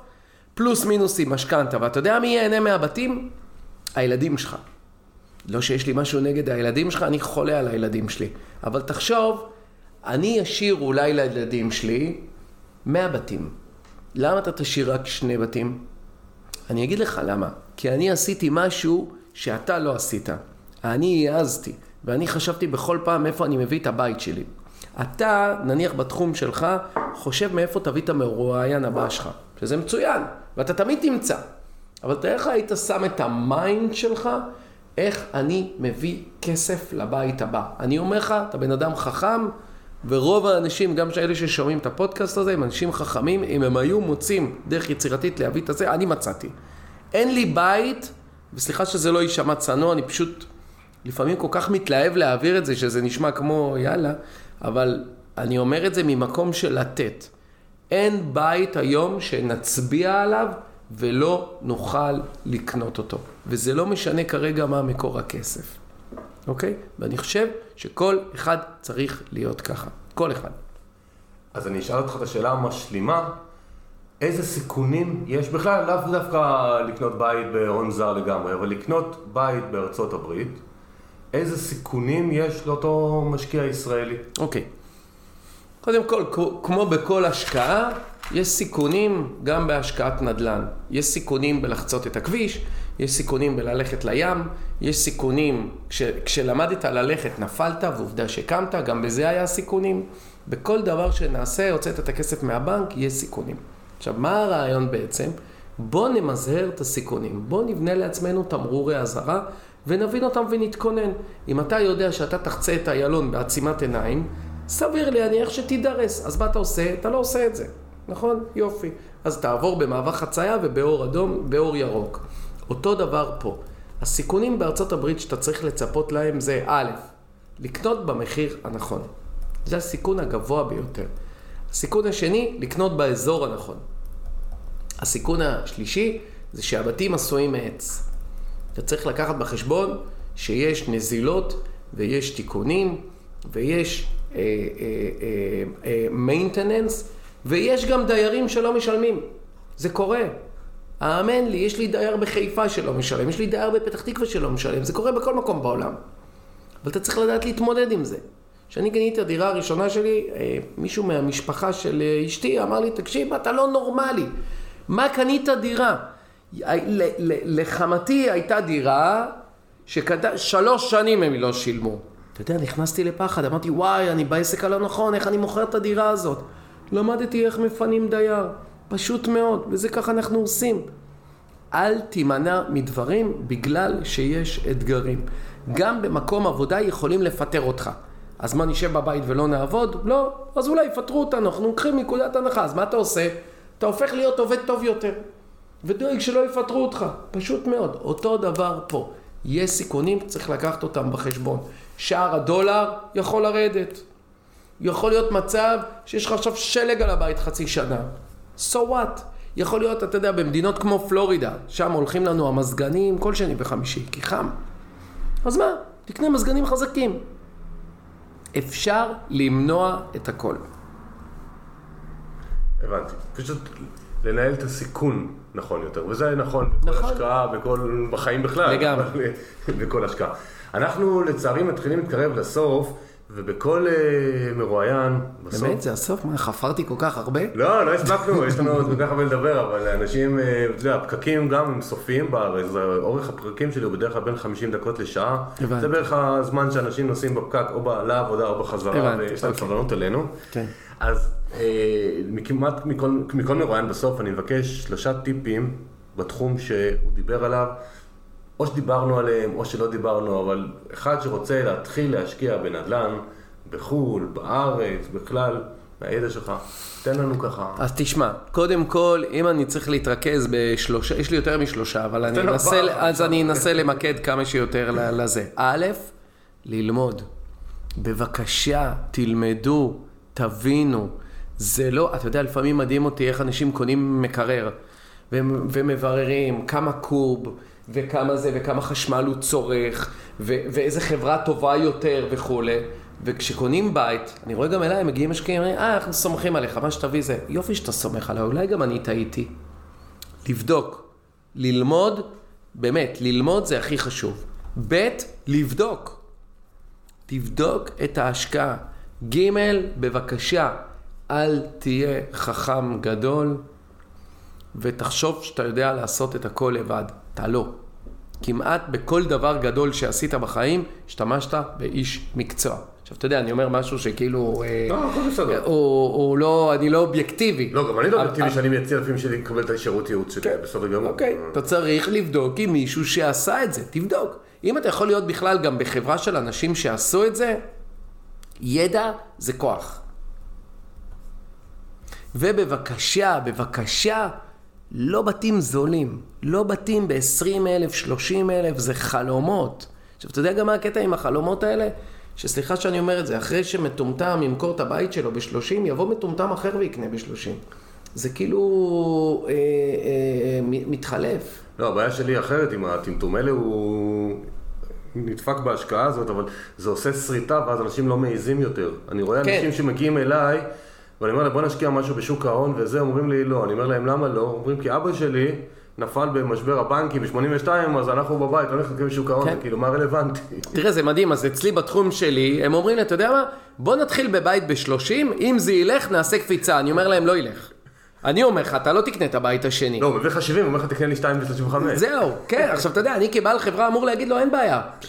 פלוס מינוס עם משכנתה. ואתה יודע מי ייהנה מהבתים? הילדים שלך. לא שיש לי משהו נגד הילדים שלך, אני חולה על הילדים שלי. אבל תחשוב אני אשאיר אולי לילדים שלי 100 בתים. למה אתה תשאיר רק שני בתים? אני אגיד לך למה. כי אני עשיתי משהו שאתה לא עשית. אני העזתי, ואני חשבתי בכל פעם איפה אני מביא את הבית שלי. אתה, נניח בתחום שלך, חושב מאיפה תביא את המרואיין הבא שלך, שזה מצוין, ואתה תמיד תמצא. אבל תראה איך היית שם את ה mind שלך, איך אני מביא כסף לבית הבא. אני אומר לך, אתה בן אדם חכם, ורוב האנשים, גם אלה ששומעים את הפודקאסט הזה, הם אנשים חכמים, אם הם היו מוצאים דרך יצירתית להביא את הזה, אני מצאתי. אין לי בית, וסליחה שזה לא יישמע צנוע, אני פשוט לפעמים כל כך מתלהב להעביר את זה, שזה נשמע כמו יאללה, אבל אני אומר את זה ממקום של לתת. אין בית היום שנצביע עליו ולא נוכל לקנות אותו. וזה לא משנה כרגע מה מקור הכסף. אוקיי? ואני חושב שכל אחד צריך להיות ככה. כל אחד. אז אני אשאל אותך את השאלה המשלימה, איזה סיכונים יש בכלל, לאו דווקא לקנות בית בהון זר לגמרי, אבל לקנות בית בארצות הברית, איזה סיכונים יש לאותו משקיע ישראלי? אוקיי. קודם כל, כמו בכל השקעה, יש סיכונים גם בהשקעת נדל"ן. יש סיכונים בלחצות את הכביש, יש סיכונים בללכת לים, יש סיכונים, כש, כשלמדת ללכת נפלת ועובדה שקמת, גם בזה היה סיכונים. בכל דבר שנעשה, הוצאת את הכסף מהבנק, יש סיכונים. עכשיו, מה הרעיון בעצם? בוא נמזער את הסיכונים, בוא נבנה לעצמנו תמרורי אזהרה ונבין אותם ונתכונן. אם אתה יודע שאתה תחצה את איילון בעצימת עיניים, סביר להניח שתידרס. אז מה אתה עושה? אתה לא עושה את זה. נכון? יופי. אז תעבור במעבר חצייה ובאור אדום, באור ירוק. אותו דבר פה. הסיכונים בארצות הברית שאתה צריך לצפות להם זה א', לקנות במחיר הנכון. זה הסיכון הגבוה ביותר. הסיכון השני, לקנות באזור הנכון. הסיכון השלישי, זה שהבתים עשויים מעץ. אתה צריך לקחת בחשבון שיש נזילות ויש תיקונים ויש מיינטננס uh, uh, uh, ויש גם דיירים שלא משלמים. זה קורה. האמן לי, יש לי דייר בחיפה שלא משלם, יש לי דייר בפתח תקווה שלא משלם, זה קורה בכל מקום בעולם. אבל אתה צריך לדעת להתמודד עם זה. כשאני קניתי את הדירה הראשונה שלי, אה, מישהו מהמשפחה של אה, אשתי אמר לי, תקשיב, אתה לא נורמלי. מה קנית דירה? לחמתי הייתה דירה שקנתה, שלוש שנים הם לא שילמו. אתה יודע, נכנסתי לפחד, אמרתי, וואי, אני בעסק הלא נכון, איך אני מוכר את הדירה הזאת? למדתי איך מפנים דייר, פשוט מאוד, וזה ככה אנחנו עושים. אל תימנע מדברים בגלל שיש אתגרים. גם במקום עבודה יכולים לפטר אותך. אז מה, נשב בבית ולא נעבוד? לא, אז אולי יפטרו אותנו, אנחנו לוקחים מנקודת הנחה, אז מה אתה עושה? אתה הופך להיות עובד טוב יותר, ודואג שלא יפטרו אותך, פשוט מאוד. אותו דבר פה. יש סיכונים, צריך לקחת אותם בחשבון. שער הדולר יכול לרדת. יכול להיות מצב שיש לך עכשיו שלג על הבית חצי שנה. So what? יכול להיות, אתה יודע, במדינות כמו פלורידה, שם הולכים לנו המזגנים כל שני וחמישי, כי חם. אז מה? תקנה מזגנים חזקים. אפשר למנוע את הכל. הבנתי. פשוט לנהל את הסיכון נכון יותר, וזה נכון בכל נכון. השקעה, בכל, בחיים בכלל. לגמרי. בכל השקעה. אנחנו לצערי מתחילים להתקרב לסוף. ובכל uh, מרואיין, בסוף... באמת? זה הסוף? מה, חפרתי כל כך הרבה? לא, לא הספקנו, יש לנו עוד כל כך הרבה לדבר, אבל אנשים, אה, אתה יודע, הפקקים גם הם סופיים בארץ, אורך הפרקים שלי הוא בדרך כלל בין 50 דקות לשעה. הבנתי. זה בערך הזמן שאנשים נוסעים בפקק, או לעבודה או בחזרה, ויש להם אוקיי. סבלנות אלינו. כן. אז אה, כמעט מכל, מכל מרואיין בסוף אני מבקש שלושה טיפים בתחום שהוא דיבר עליו. או שדיברנו עליהם, או שלא דיברנו, אבל אחד שרוצה להתחיל להשקיע בנדל"ן, בחו"ל, בארץ, בכלל, מהידע שלך, תן לנו ככה. אז תשמע, קודם כל, אם אני צריך להתרכז בשלושה, יש לי יותר משלושה, אבל אני אנסה, אז אני אנסה למקד כמה שיותר לזה. א', ללמוד. בבקשה, תלמדו, תבינו. זה לא, אתה יודע, לפעמים מדהים אותי איך אנשים קונים מקרר, ומבררים כמה קוב. וכמה זה, וכמה חשמל הוא צורך, ו- ואיזה חברה טובה יותר וכולי. וכשקונים בית, אני רואה גם אליי, הם מגיעים משקיעים, אה, אנחנו סומכים עליך, מה שתביא זה. יופי שאתה סומך עליי, אולי גם אני טעיתי. לבדוק, ללמוד, באמת, ללמוד זה הכי חשוב. ב', לבדוק. תבדוק את ההשקעה. ג', בבקשה, אל תהיה חכם גדול, ותחשוב שאתה יודע לעשות את הכל לבד. אתה לא. כמעט בכל דבר גדול שעשית בחיים, השתמשת באיש מקצוע. עכשיו, אתה יודע, אני אומר משהו שכאילו... אה, לא, הכל בסדר. הוא לא, אני לא אובייקטיבי. לא, גם אני לא אובייקטיבי שאני מייצר לפעמים שלי לקבל את השירות ייעוץ שלי, כן. בסדר גמור. אוקיי, אתה צריך לבדוק עם מישהו שעשה את זה, תבדוק. אם אתה יכול להיות בכלל גם בחברה של אנשים שעשו את זה, ידע זה כוח. ובבקשה, בבקשה, לא בתים זולים, לא בתים ב-20 אלף, 30 אלף, זה חלומות. עכשיו, אתה יודע גם מה הקטע עם החלומות האלה? שסליחה שאני אומר את זה, אחרי שמטומטם ימכור את הבית שלו ב-30, יבוא מטומטם אחר ויקנה ב-30. זה כאילו אה, אה, מתחלף. לא, הבעיה שלי אחרת עם הטמטום האלה הוא נדפק בהשקעה הזאת, אבל זה עושה שריטה ואז אנשים לא מעיזים יותר. אני רואה כן. אנשים שמגיעים אליי... ואני אומר להם, בוא נשקיע משהו בשוק ההון וזה, אומרים לי לא. אני אומר להם, למה לא? אומרים, כי אבא שלי נפל במשבר הבנקים ב-82, אז אנחנו בבית, לא נחכה בשוק ההון, כן. כאילו, מה רלוונטי? תראה, זה מדהים, אז אצלי בתחום שלי, הם אומרים לי, אתה יודע מה? בוא נתחיל בבית ב-30, אם זה ילך, נעשה קפיצה. אני אומר להם, לא ילך. אני אומר לך, אתה לא תקנה את הבית השני. לא, הוא מביא לך 70, הוא אומר לך תקנה לי 2.35. זהו, כן, עכשיו אתה יודע, אני כבעל חברה אמור להגיד לו, אין בעיה, 2.35,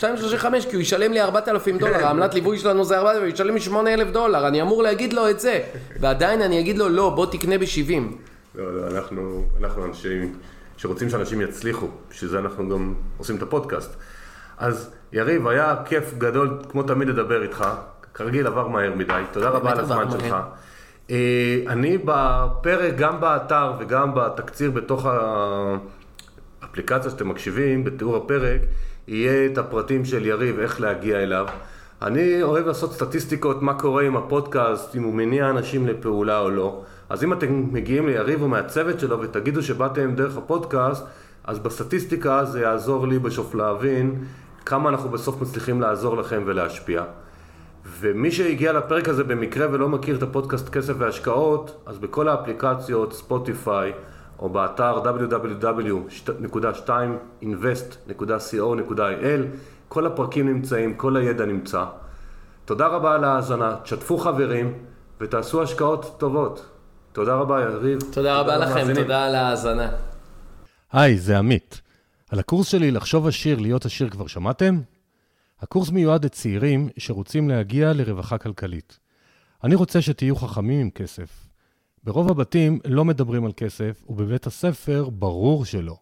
כי הוא ישלם לי 4,000 דולר, כן. העמלת ליווי שלנו זה 4,000, הוא ישלם לי 8,000 דולר, אני אמור להגיד לו את זה, ועדיין אני אגיד לו, לא, בוא תקנה ב-70. לא, לא, אנחנו, אנחנו אנשים שרוצים שאנשים יצליחו, בשביל זה אנחנו גם עושים את הפודקאסט. אז יריב, היה כיף גדול, כמו תמיד, לדבר איתך. כרגיל עבר מהר מדי, תודה רבה על הזמן שלך. אה, אני בפרק, גם באתר וגם בתקציר בתוך האפליקציה שאתם מקשיבים, בתיאור הפרק, יהיה את הפרטים של יריב, איך להגיע אליו. אני אוהב לעשות סטטיסטיקות, מה קורה עם הפודקאסט, אם הוא מניע אנשים לפעולה או לא. אז אם אתם מגיעים ליריב או מהצוות שלו ותגידו שבאתם דרך הפודקאסט, אז בסטטיסטיקה זה יעזור לי בסוף להבין כמה אנחנו בסוף מצליחים לעזור לכם ולהשפיע. ומי שהגיע לפרק הזה במקרה ולא מכיר את הפודקאסט כסף והשקעות, אז בכל האפליקציות, ספוטיפיי, או באתר www.2invest.co.il, כל הפרקים נמצאים, כל הידע נמצא. תודה רבה על ההאזנה, תשתפו חברים ותעשו השקעות טובות. תודה רבה, יריב. תודה רבה לכם, תודה על ההאזנה. היי, זה עמית. על הקורס שלי לחשוב עשיר, להיות עשיר כבר שמעתם? הקורס מיועד לצעירים שרוצים להגיע לרווחה כלכלית. אני רוצה שתהיו חכמים עם כסף. ברוב הבתים לא מדברים על כסף, ובבית הספר ברור שלא.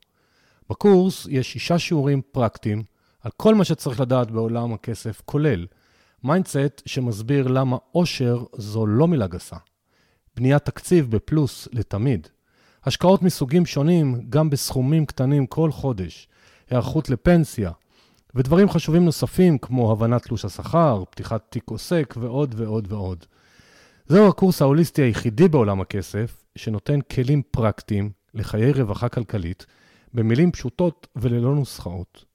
בקורס יש שישה שיעורים פרקטיים על כל מה שצריך לדעת בעולם הכסף, כולל mindset שמסביר למה עושר זו לא מילה גסה. בניית תקציב בפלוס לתמיד. השקעות מסוגים שונים, גם בסכומים קטנים כל חודש. היערכות לפנסיה, ודברים חשובים נוספים כמו הבנת תלוש השכר, פתיחת תיק עוסק ועוד ועוד ועוד. זהו הקורס ההוליסטי היחידי בעולם הכסף, שנותן כלים פרקטיים לחיי רווחה כלכלית, במילים פשוטות וללא נוסחאות.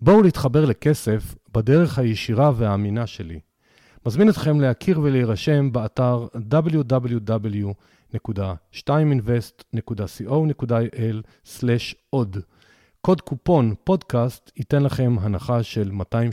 בואו להתחבר לכסף בדרך הישירה והאמינה שלי. מזמין אתכם להכיר ולהירשם באתר www.2invest.co.il/עוד. קוד קופון פודקאסט ייתן לכם הנחה של 200